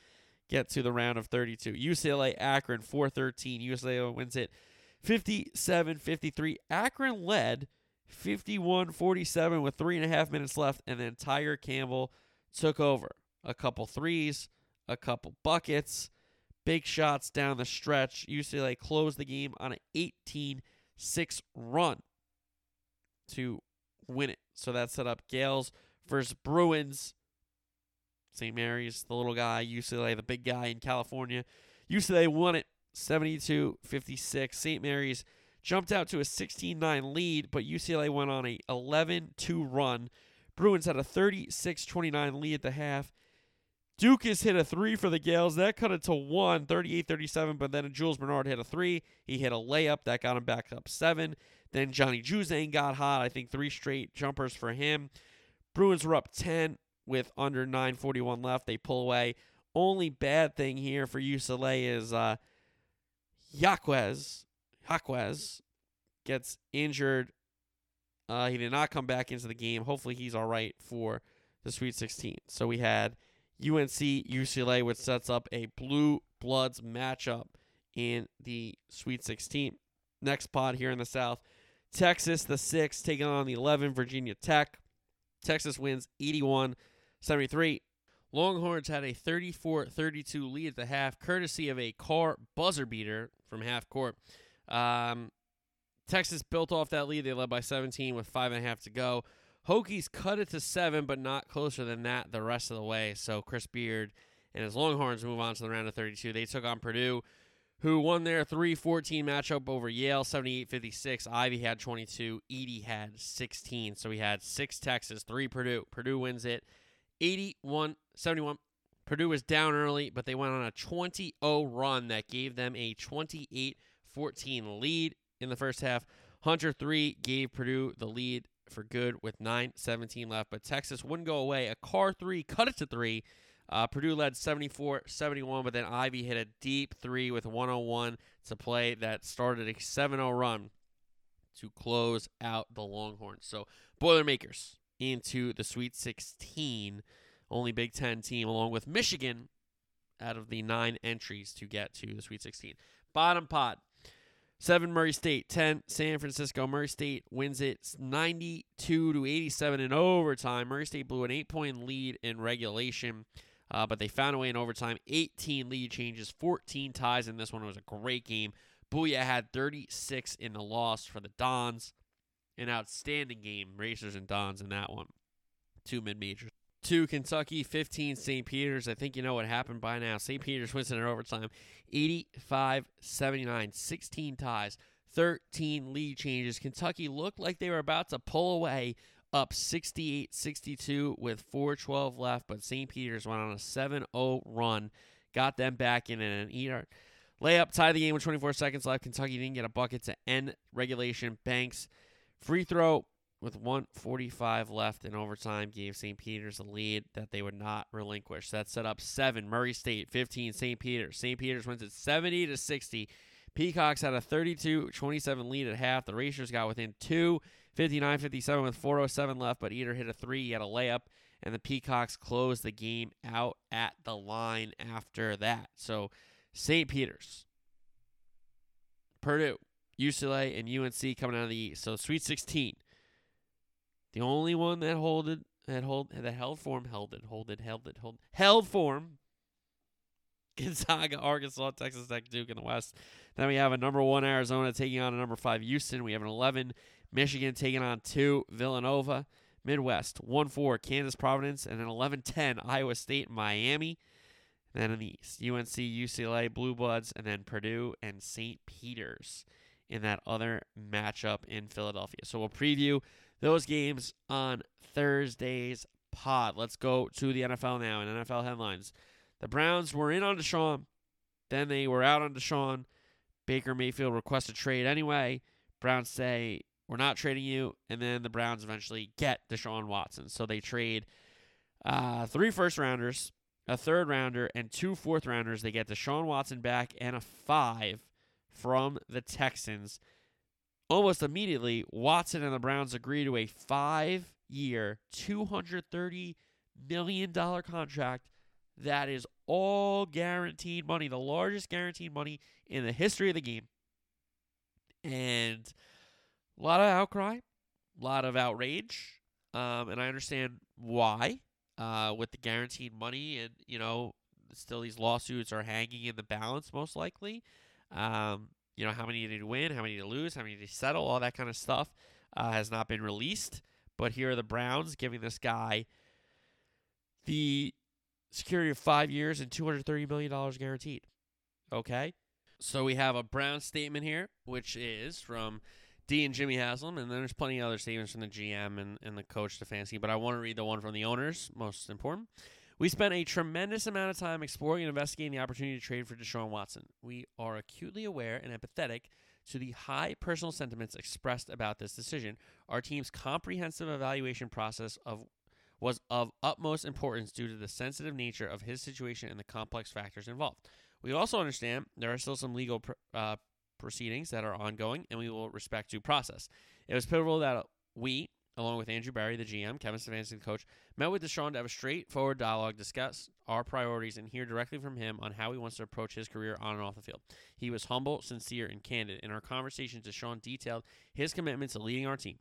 get to the round of 32. UCLA Akron 413. UCLA wins it 57 53. Akron led 51 47 with three and a half minutes left, and then Tiger Campbell took over. A couple threes, a couple buckets, big shots down the stretch. UCLA closed the game on an 18 6 run to win it. So that set up Gaels versus Bruins. St. Mary's, the little guy, UCLA, the big guy in California. UCLA won it 72 56. St. Mary's jumped out to a 16 9 lead, but UCLA went on a 11 2 run. Bruins had a 36 29 lead at the half. Ducas hit a three for the Gaels. That cut it to one, 38 37. But then Jules Bernard hit a three. He hit a layup. That got him back up seven. Then Johnny Juzang got hot. I think three straight jumpers for him. Bruins were up 10 with under 9.41 left. They pull away. Only bad thing here for UCLA is uh, Yaquez. Jaquez gets injured. Uh, he did not come back into the game. Hopefully, he's all right for the Sweet 16. So we had UNC UCLA, which sets up a blue bloods matchup in the Sweet 16. Next pod here in the South, Texas, the six, taking on the 11, Virginia Tech. Texas wins 81 73. Longhorns had a 34 32 lead at the half, courtesy of a Carr buzzer beater from half court. Um, Texas built off that lead. They led by 17 with five and a half to go. Hokies cut it to seven, but not closer than that the rest of the way. So Chris Beard and his Longhorns move on to the round of 32. They took on Purdue, who won their 3 14 matchup over Yale 78 56. Ivey had 22, Edey had 16. So we had six Texas, three Purdue. Purdue wins it 81 71. Purdue was down early, but they went on a 20 0 run that gave them a 28 14 lead in the first half. Hunter 3 gave Purdue the lead for good with 9 17 left, but Texas wouldn't go away. A Carr 3 cut it to 3. Uh, Purdue led 74 71, but then Ivey hit a deep 3 with 101 to play that started a 7 0 run to close out the Longhorns. So, Boilermakers into the Sweet 16, only Big Ten team, along with Michigan out of the nine entries to get to the Sweet 16. Bottom pot. Seven Murray State, ten San Francisco. Murray State wins it 92 to 87 in overtime. Murray State blew an eight-point lead in regulation, uh, but they found a way in overtime. 18 lead changes, 14 ties in this one. It was a great game. Bouyea had 36 in the loss for the Dons. An outstanding game, Racers and Dons in that one. Two mid majors. Two Kentucky, 15 St. Peter's. I think you know what happened by now. St. Peter's wins in overtime 85 79, 16 ties, 13 lead changes. Kentucky looked like they were about to pull away up 68 62 with 412 left, but St. Peter's went on a 7 0 run, got them back in an eater. Layup, tied the game with 24 seconds left. Kentucky didn't get a bucket to end regulation. Banks Free throw with 145 left in overtime gave St. Peter's a lead that they would not relinquish. That set up seven. Murray State 15. St. Peter's. St. Peter's wins at 70 to 60. Peacocks had a 32-27 lead at half. The Racers got within two, 59-57 with 4:07 left, but Edert hit a three. He had a layup, and the Peacocks closed the game out at the line after that. So St. Peter's, Purdue, UCLA and UNC coming out of the East. So Sweet 16. The only one that holded that hold that held form held it held it held it hold held form. [laughs] Gonzaga, Arkansas, Texas Tech, Duke in the West. Then we have a number one Arizona taking on a number five Houston. We have an 11 Michigan taking on two Villanova. Midwest one four Kansas Providence and an 11-10 Iowa State Miami. And then in the East, UNC, UCLA, Blue Bloods, and then Purdue and St. Peter's in that other matchup in Philadelphia. So we'll preview those games on Thursday's pod. Let's go to the NFL now and NFL headlines. The Browns were in on Deshaun, then they were out on Deshaun. Baker Mayfield requests a trade anyway. Browns say, We're not trading you. And then the Browns eventually get Deshaun Watson. So they trade uh, three first rounders, a third rounder, and two fourth rounders. They get Deshaun Watson back and a five from the Texans. Almost immediately, Watson and the Browns agree to a five year, $230 million contract that is all guaranteed money, the largest guaranteed money in the history of the game. And a lot of outcry, a lot of outrage. Um, and I understand why uh, with the guaranteed money. And, you know, still these lawsuits are hanging in the balance, most likely. Um, you know, how many did he win, how many did he lose, how many did he settle, all that kind of stuff uh, has not been released. But here are the Browns giving this guy the security of five years and $230 million guaranteed. Okay? So we have a Brown statement here, which is from And Jimmy Haslam, and then there's plenty of other statements from the GM and, and the coach Stefanski, but I want to read the one from the owners, most important. We spent a tremendous amount of time exploring and investigating the opportunity to trade for Deshaun Watson. We are acutely aware and empathetic to the high personal sentiments expressed about this decision. Our team's comprehensive evaluation process of was of utmost importance due to the sensitive nature of his situation and the complex factors involved. We also understand there are still some legal pr- uh, proceedings that are ongoing, and we will respect due process. It was pivotal that we, along with Andrew Berry, the GM, Kevin Stefanski, the coach, met with Deshaun to have a straightforward dialogue, discuss our priorities, and hear directly from him on how he wants to approach his career on and off the field. He was humble, sincere, and candid. In our conversations, Deshaun detailed his commitment to leading our team.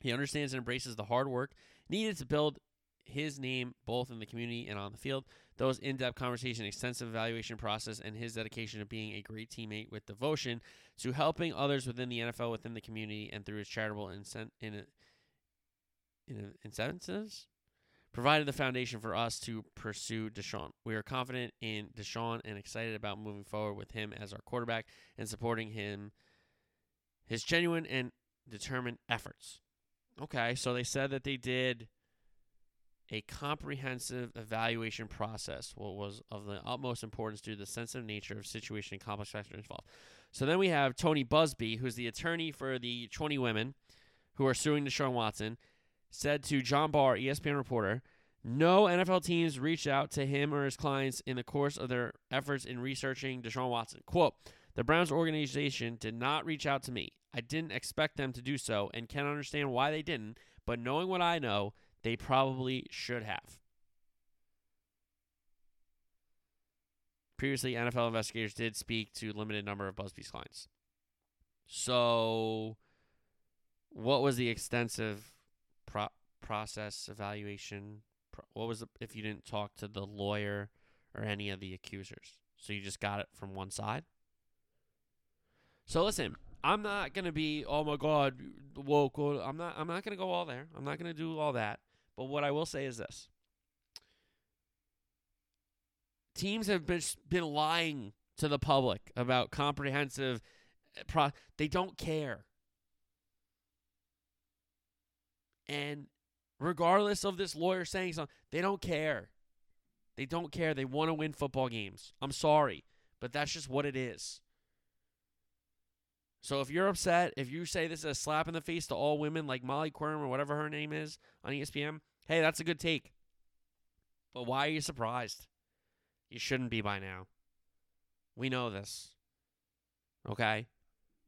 He understands and embraces the hard work needed to build his name both in the community and on the field. Those in depth conversation, extensive evaluation process, and his dedication to being a great teammate with devotion to helping others within the NFL, within the community, and through his charitable incent- in, in incentives provided the foundation for us to pursue Deshaun. We are confident in Deshaun and excited about moving forward with him as our quarterback and supporting him his genuine and determined efforts. Okay, so they said that they did a comprehensive evaluation process, what was of the utmost importance due to the sensitive nature of situation and complex factors involved. So then we have Tony Buzbee, who's the attorney for the 20 women who are suing Deshaun Watson, said to John Barr, ESPN reporter, no NFL teams reached out to him or his clients in the course of their efforts in researching Deshaun Watson. Quote, the Browns organization did not reach out to me. I didn't expect them to do so and can't understand why they didn't, but knowing what I know, they probably should have. Previously, NFL investigators did speak to limited number of Buzbee's clients. So, what was the extensive pro- process evaluation? What was the, if you didn't talk to the lawyer or any of the accusers? So you just got it from one side. So listen, I'm not gonna be oh my god woke. I'm not. I'm not gonna go all there. I'm not gonna do all that. But what I will say is this: teams have been been lying to the public about comprehensive. eh, Pro- they don't care, and regardless of this lawyer saying something, they don't care. They don't care. They want to win football games. I'm sorry, but that's just what it is. So if you're upset, if you say this is a slap in the face to all women like Molly Qerim or whatever her name is on ESPN, hey, that's a good take. But why are you surprised? You shouldn't be by now. We know this. Okay?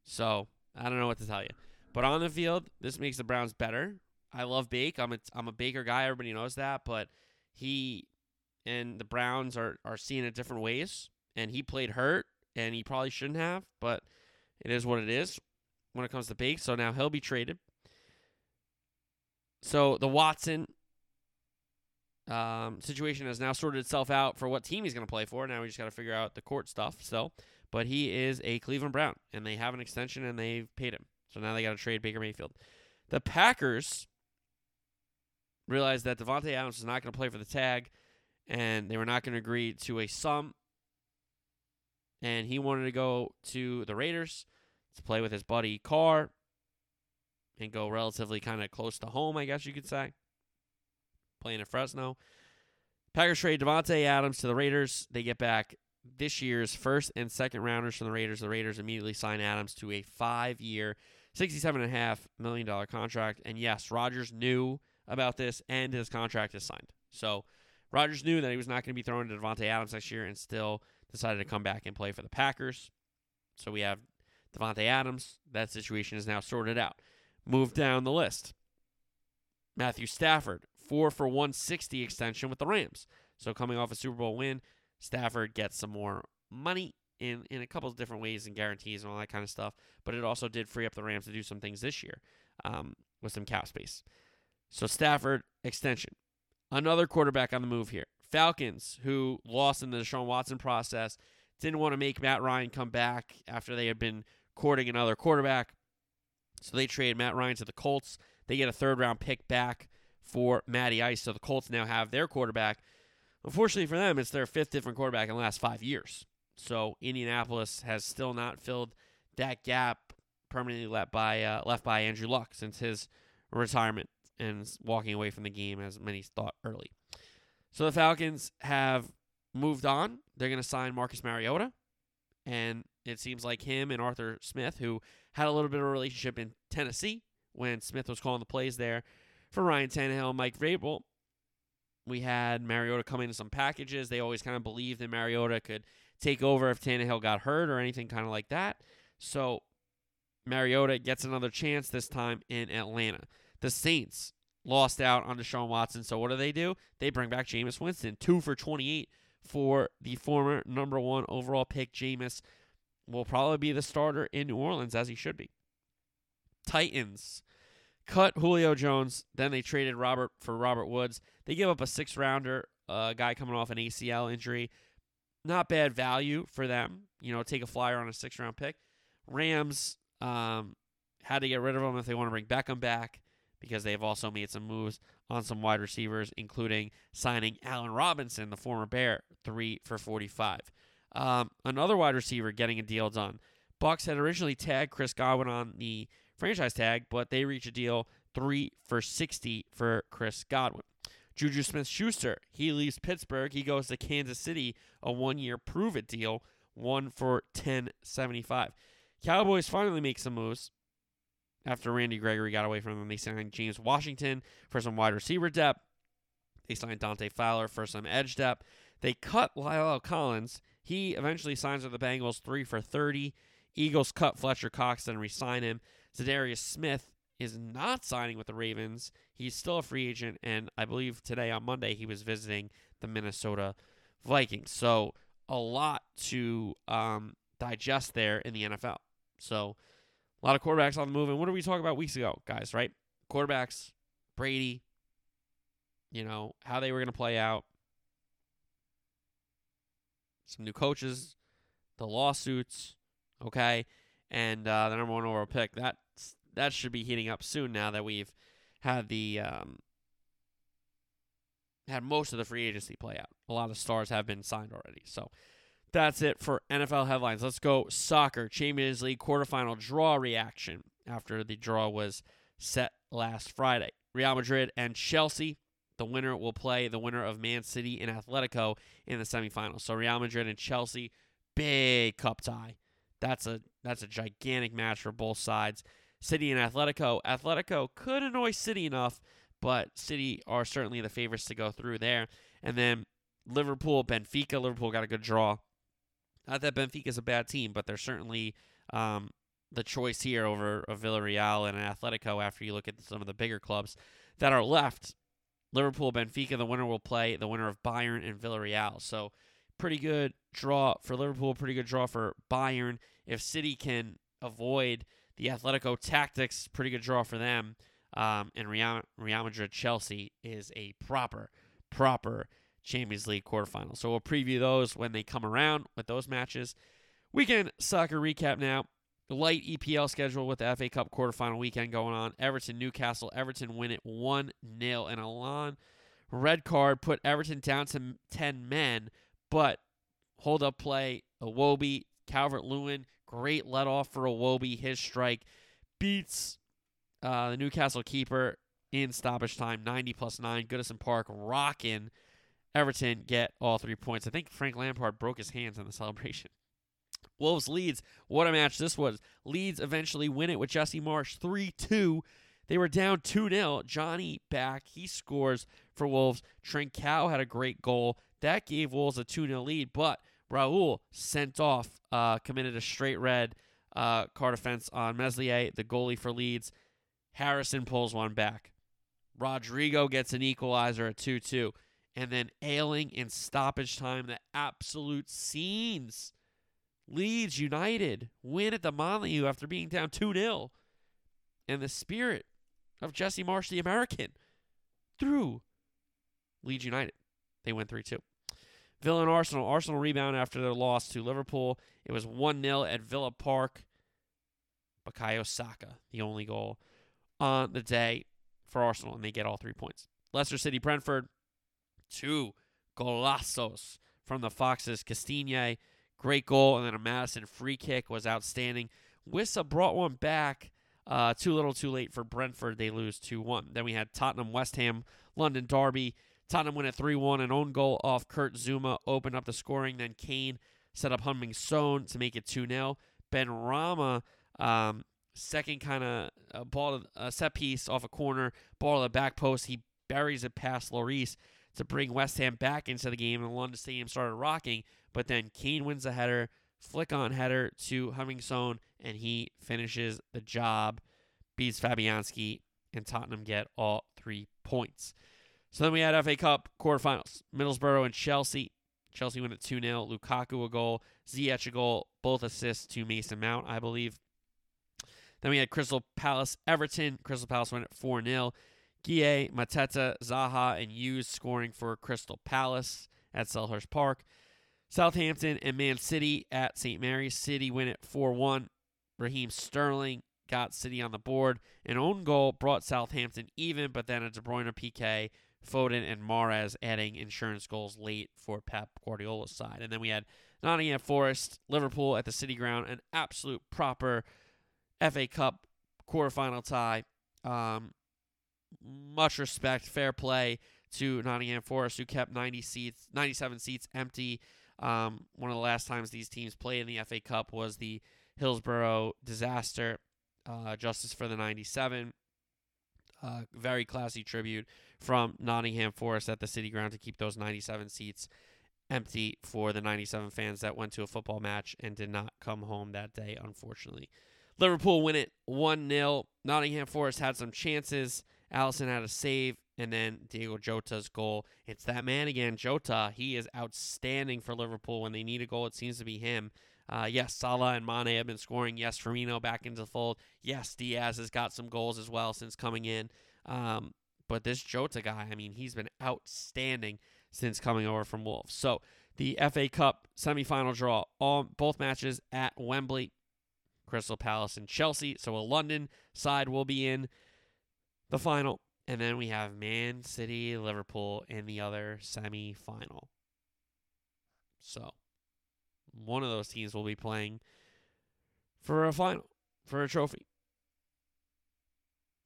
So, I don't know what to tell you. But on the field, this makes the Browns better. I love Bake. I'm a, I'm a Baker guy. Everybody knows that. But he and the Browns are, are seeing it different ways. And he played hurt, and he probably shouldn't have. But it is what it is when it comes to Bake. So now he'll be traded. So the Watson um, situation has now sorted itself out for what team he's going to play for. Now we just got to figure out the court stuff still. But he is a Cleveland Brown, and they have an extension and they've paid him. So now they got to trade Baker Mayfield. The Packers realized that Davante Adams is not going to play for the tag, and they were not going to agree to a sum. And he wanted to go to the Raiders to play with his buddy Carr and go relatively kind of close to home, I guess you could say. Playing at Fresno. Packers trade Davante Adams to the Raiders. They get back this year's first and second rounders from the Raiders. The Raiders immediately sign Adams to a five year, $67.5 million contract. And yes, Rodgers knew about this and his contract is signed. So Rodgers knew that he was not going to be thrown to Davante Adams next year and still decided to come back and play for the Packers. So we have Davante Adams. That situation is now sorted out. Move down the list. Matthew Stafford, four for 160 extension with the Rams. So coming off a Super Bowl win, Stafford gets some more money in in a couple of different ways and guarantees and all that kind of stuff. But it also did free up the Rams to do some things this year um, with some cap space. So Stafford extension, another quarterback on the move here. Falcons, who lost in the Deshaun Watson process, didn't want to make Matt Ryan come back after they had been courting another quarterback. So they trade Matt Ryan to the Colts. They get a third round pick back for Matty Ice. So the Colts now have their quarterback. Unfortunately for them, it's their fifth different quarterback in the last five years. So Indianapolis has still not filled that gap permanently left by uh, left by Andrew Luck since his retirement and walking away from the game, as many thought early. So the Falcons have moved on. They're going to sign Marcus Mariota, and it seems like him and Arthur Smith, who had a little bit of a relationship in Tennessee when Smith was calling the plays there for Ryan Tannehill and Mike Vrabel. We had Mariota come in some packages. They always kind of believed that Mariota could take over if Tannehill got hurt or anything kind of like that. So Mariota gets another chance this time in Atlanta. The Saints lost out on Deshaun Watson. So what do they do? They bring back Jameis Winston, two for 28 for the former number one overall pick. Jameis will probably be the starter in New Orleans as he should be. Titans cut Julio Jones. Then they traded Robert for Robert Woods. They give up a six rounder, a guy coming off an ACL injury. Not bad value for them. You know, take a flyer on a six round pick. Rams um, had to get rid of him if they want to bring Beckham back because they've also made some moves on some wide receivers, including signing Allen Robinson, the former Bear, three for 45. Um, another wide receiver getting a deal done. Bucks had originally tagged Chris Godwin on the franchise tag, but they reach a deal three for 60 for Chris Godwin. Juju Smith Schuster, he leaves Pittsburgh. He goes to Kansas City, a one year prove it deal, one for 1075. Cowboys finally make some moves after Randy Gregory got away from them. They signed James Washington for some wide receiver depth. They signed Dante Fowler for some edge depth. They cut La'el Collins. He eventually signs with the Bengals, three for 30. Eagles cut Fletcher Cox and re-sign him. Za'Darius Smith is not signing with the Ravens. He's still a free agent, and I believe today on Monday he was visiting the Minnesota Vikings. So a lot to um, digest there in the NFL. So a lot of quarterbacks on the move. And what did we talk about weeks ago, guys, right? Quarterbacks, Brady, you know, how they were going to play out. Some new coaches, the lawsuits, okay, and uh, the number one overall pick. That that should be heating up soon now that we've had the um, had most of the free agency play out. A lot of stars have been signed already. So that's it for NFL headlines. Let's go soccer. Champions League quarterfinal draw reaction after the draw was set last Friday. Real Madrid and Chelsea. The winner will play the winner of Man City and Atletico in the semifinals. So Real Madrid and Chelsea, big cup tie. That's a that's a gigantic match for both sides. City and Atletico. Atletico could annoy City enough, but City are certainly the favorites to go through there. And then Liverpool, Benfica. Liverpool got a good draw. Not that Benfica is a bad team, but they're certainly um, the choice here over a Villarreal and an Atletico after you look at some of the bigger clubs that are left. Liverpool, Benfica, the winner will play the winner of Bayern and Villarreal. So, pretty good draw for Liverpool, pretty good draw for Bayern. If City can avoid the Atletico tactics, pretty good draw for them. Um, and Real, Real Madrid Chelsea is a proper, proper Champions League quarterfinals. So we'll preview those when they come around with those matches. Weekend soccer recap now. Light EPL schedule with the FA Cup quarterfinal weekend going on. Everton, Newcastle. Everton win it 1 0. And Allan, red card, put Everton down to 10 men, but hold up play. Iwobi, Calvert Lewin, great let off for Iwobi. His strike beats uh, the Newcastle keeper in stoppage time, 90 plus 9. Goodison Park rocking Everton get all three points. I think Frank Lampard broke his hands in the celebration. [laughs] Wolves Leeds, what a match this was. Leeds eventually win it with Jesse Marsch 3 2. They were down 2 0. Jonny back. He scores for Wolves. Trincao had a great goal. That gave Wolves a 2 0 lead, but Raul sent off, uh, committed a straight red uh, card offense on Meslier, the goalie for Leeds. Harrison pulls one back. Rodrigo gets an equalizer at 2 2. And then Ayling in stoppage time. The absolute scenes. Leeds United win at the Molineux after being down 2 0. And the spirit of Jesse Marsch, the American, through Leeds United. They win 3 2. Villa and Arsenal. Arsenal rebound after their loss to Liverpool. It was 1 0 at Villa Park. Bukayo Saka, the only goal on the day for Arsenal, and they get all three points. Leicester City Brentford, two golazos from the Foxes. Castagne, great goal, and then a Maddison free kick was outstanding. Wissa brought one back. Uh, too little, too late for Brentford. They lose 2 1. Then we had Tottenham, West Ham, London Derby. Tottenham win at 3 1. An own goal off Kurt Zouma opened up the scoring. Then Kane set up Heung-min Son to make it 2 0. Benrahma, um, second kind of uh, ball, a set piece off a corner, ball to the back post. He buries it past Lloris to bring West Ham back into the game, and the London Stadium started rocking. But then Kane wins the header, flick on header to Heung-min and he finishes the job, beats Fabianski, and Tottenham get all three points. So then we had FA Cup quarterfinals. Middlesbrough and Chelsea. Chelsea win at 2 0. Lukaku a goal. Ziyech a goal. Both assists to Mason Mount, I believe. Then we had Crystal Palace Everton. Crystal Palace win at 4 0. Gueye, Mateta, Zaha, and Hughes scoring for Crystal Palace at Selhurst Park. Southampton and Man City at St. Mary's. City win at 4 1. Raheem Sterling got City on the board. An own goal brought Southampton even, but then a De Bruyne PK, Foden, and Mahrez adding insurance goals late for Pep Guardiola's side. And then we had Nottingham Forest, Liverpool at the City Ground, an absolute proper FA Cup quarterfinal tie. Um, much respect, fair play to Nottingham Forest, who kept 90 seats, 97 seats empty. Um, one of the last times these teams played in the FA Cup was the Hillsborough disaster. Uh, Justice for the 97. Uh, very classy tribute from Nottingham Forest at the City Ground to keep those 97 seats empty for the 97 fans that went to a football match and did not come home that day, unfortunately. Liverpool win it 1 0. Nottingham Forest had some chances. Alisson had a save, and then Diogo Jota's goal. It's that man again, Jota. He is outstanding for Liverpool. When they need a goal, it seems to be him. Uh, yes, Salah and Mane have been scoring. Yes, Firmino back into the fold. Yes, Diaz has got some goals as well since coming in. Um, but this Jota guy, I mean, he's been outstanding since coming over from Wolves. So the FA Cup semifinal draw, all both matches at Wembley, Crystal Palace and Chelsea. So a London side will be in the final, and then we have Man City, Liverpool in the other semi-final. So one of those teams will be playing for a final, for a trophy.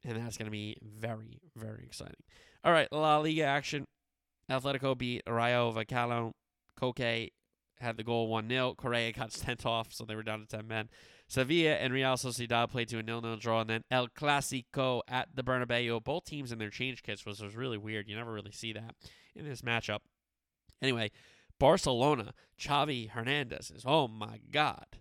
And that's going to be very, very exciting. All right, La Liga action. Atletico beat Rayo Vallecano. Koke had the goal 1 0. Correa got [laughs] sent off, so they were down to 10 men. Sevilla and Real Sociedad played to a nil-nil draw, and then El Clasico at the Bernabeu. Both teams in their change kits, which was really weird. You never really see that in this matchup. Anyway, Barcelona, Xavi Hernandez is, oh my God.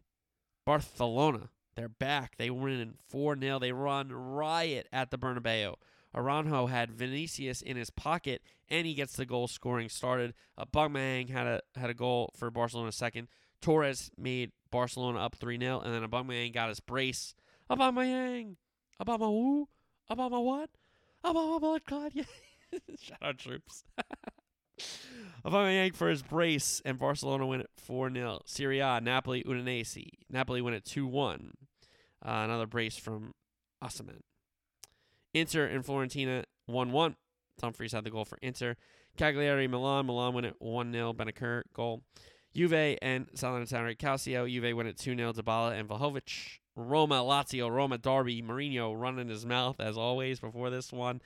Barcelona, they're back. They win 4 0. They run riot at the Bernabeu. Araujo had Vinicius in his pocket, and he gets the goal scoring started. Uh, Aubameyang had a had a goal for Barcelona second. Torres made Barcelona up 3 0, and then Aubameyang got his brace. Aubameyang! Obama who? Obama what? Obama blood clot, [laughs] yeah. Shout out troops. [laughs] Aubameyang for his brace, and Barcelona win it 4 0. Serie A, Napoli, Udinese. Napoli win it 2 1. Uh, another brace from Osimhen. Inter and Fiorentina 1 1. Dumfries had the goal for Inter. Cagliari, Milan. Milan win it 1 0. Bennacer goal. Juve and Salernitana Calcio. Juve win it 2 0. Dybala and Vlahovic. Roma, Lazio, Roma Derby. Mourinho running his mouth as always before this one.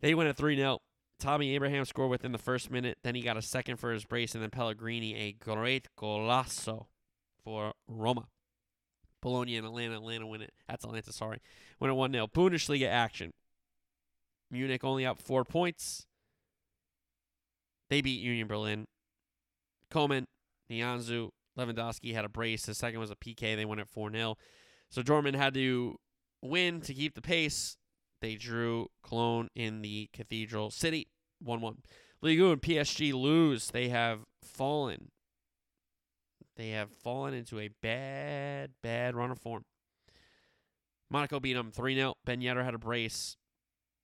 They win it 3 0. Tammy Abraham scored within the first minute. Then he got a second for his brace, and then Pellegrini a great golazo for Roma. Bologna and Atlanta. Atlanta win it. That's Atalanta, sorry. Win it 1 0. Bundesliga action. Munich only up four points. They beat Union Berlin. Coman, Nianzou, Lewandowski had a brace. The second was a PK. They won it 4 0. So Dortmund had to win to keep the pace. They drew Cologne in the Cathedral City 1 1. Ligue 1 PSG lose. They have fallen. They have fallen into a bad, bad run of form. Monaco beat them 3 0. Ben Yedder had a brace.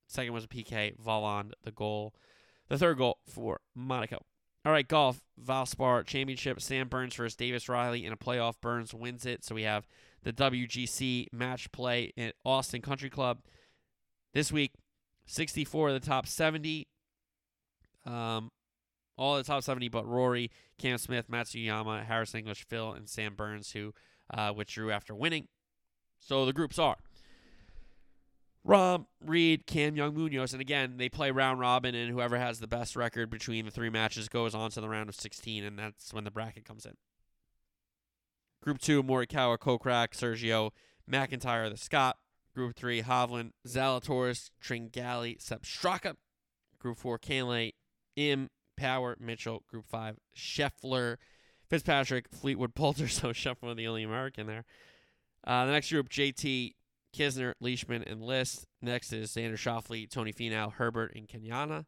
Second was a PK. Volland, the goal. The third goal for Monaco. All right, golf. Valspar Championship. Sam Burns versus Davis Riley in a playoff. Burns wins it. So we have the WGC match play at Austin Country Club. This week, 64 of the top 70. Um, all the top 70 but Rory, Cam Smith, Matsuyama, Harris English, Phil, and Sam Burns, who uh, withdrew after winning. So the groups are Rahm, Reed, Cam, Young, Munoz. And again, they play round robin, and whoever has the best record between the three matches goes on to the round of 16, and that's when the bracket comes in. Group two, Morikawa, Kokrak, Sergio, McIntyre, the Scott. Group three, Hovland, Zalatoris, Tringali, Sepp Straka. Group four, Cantlay, Im, Power, Mitchell. Group five, Scheffler, Fitzpatrick, Fleetwood, Poulter. [laughs] So Scheffler, the only American there. Uh, the next group, JT, Kisner, Leishman, and List. Next is Xander Schauffele, Tony Finau, Herbert, and Kanaya.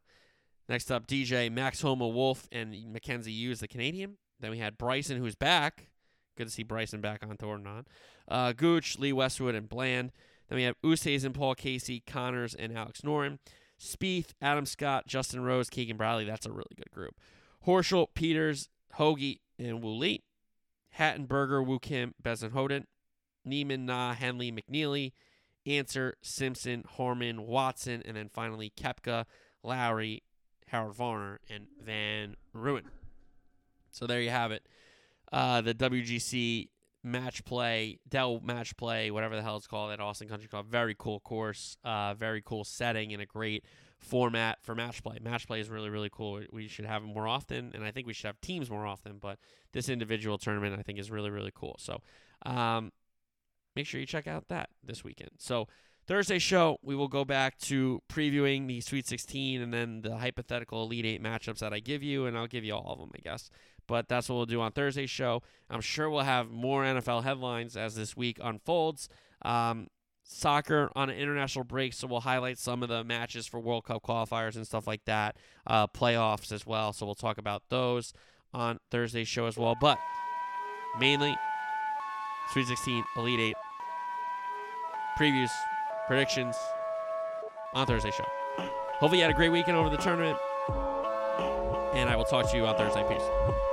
Next up, DJ, Max Homa, Wolff, and Mackenzie Hughes, the Canadian. Then we had Bryson, who's back. Good to see Bryson back on tour and on. Uh, Gooch, Lee Westwood, and Bland. Then we have Oosthuizen, Paul Casey, Conners, and Alex Noren. Spieth, Adam Scott, Justin Rose, Keegan Bradley. That's a really good group. Horschel, Pieters, Hoge, and Wu Lee. Hattenberger, Wu Kim, Bezuidenhout. Niemann, Na, Henley, McNealy, Answer, Simpson, Harman, Watson, and then finally Koepka, Lowry, Harold Varner, and Van Rooyen. So there you have it. Uh, the WGC match play, Dell match play, whatever the hell it's called at Austin Country Club. Very cool course, uh, very cool setting, and a great format for match play. Match play is really, really cool. We should have it more often, and I think we should have teams more often, but this individual tournament I think is really, really cool. So, um, make sure you check out that this weekend. So Thursday show, we will go back to previewing the Sweet 16 and then the hypothetical Elite Eight matchups that I give you, and I'll give you all of them, I guess. But that's what we'll do on Thursday's show. I'm sure we'll have more NFL headlines as this week unfolds. Um, soccer on an international break, so we'll highlight some of the matches for World Cup qualifiers and stuff like that, uh, playoffs as well. So we'll talk about those on Thursday's show as well. But mainly, Sweet 16, Elite 8, previews, predictions on Thursday show. Hopefully, you had a great weekend over the tournament, and I will talk to you on Thursday. Peace.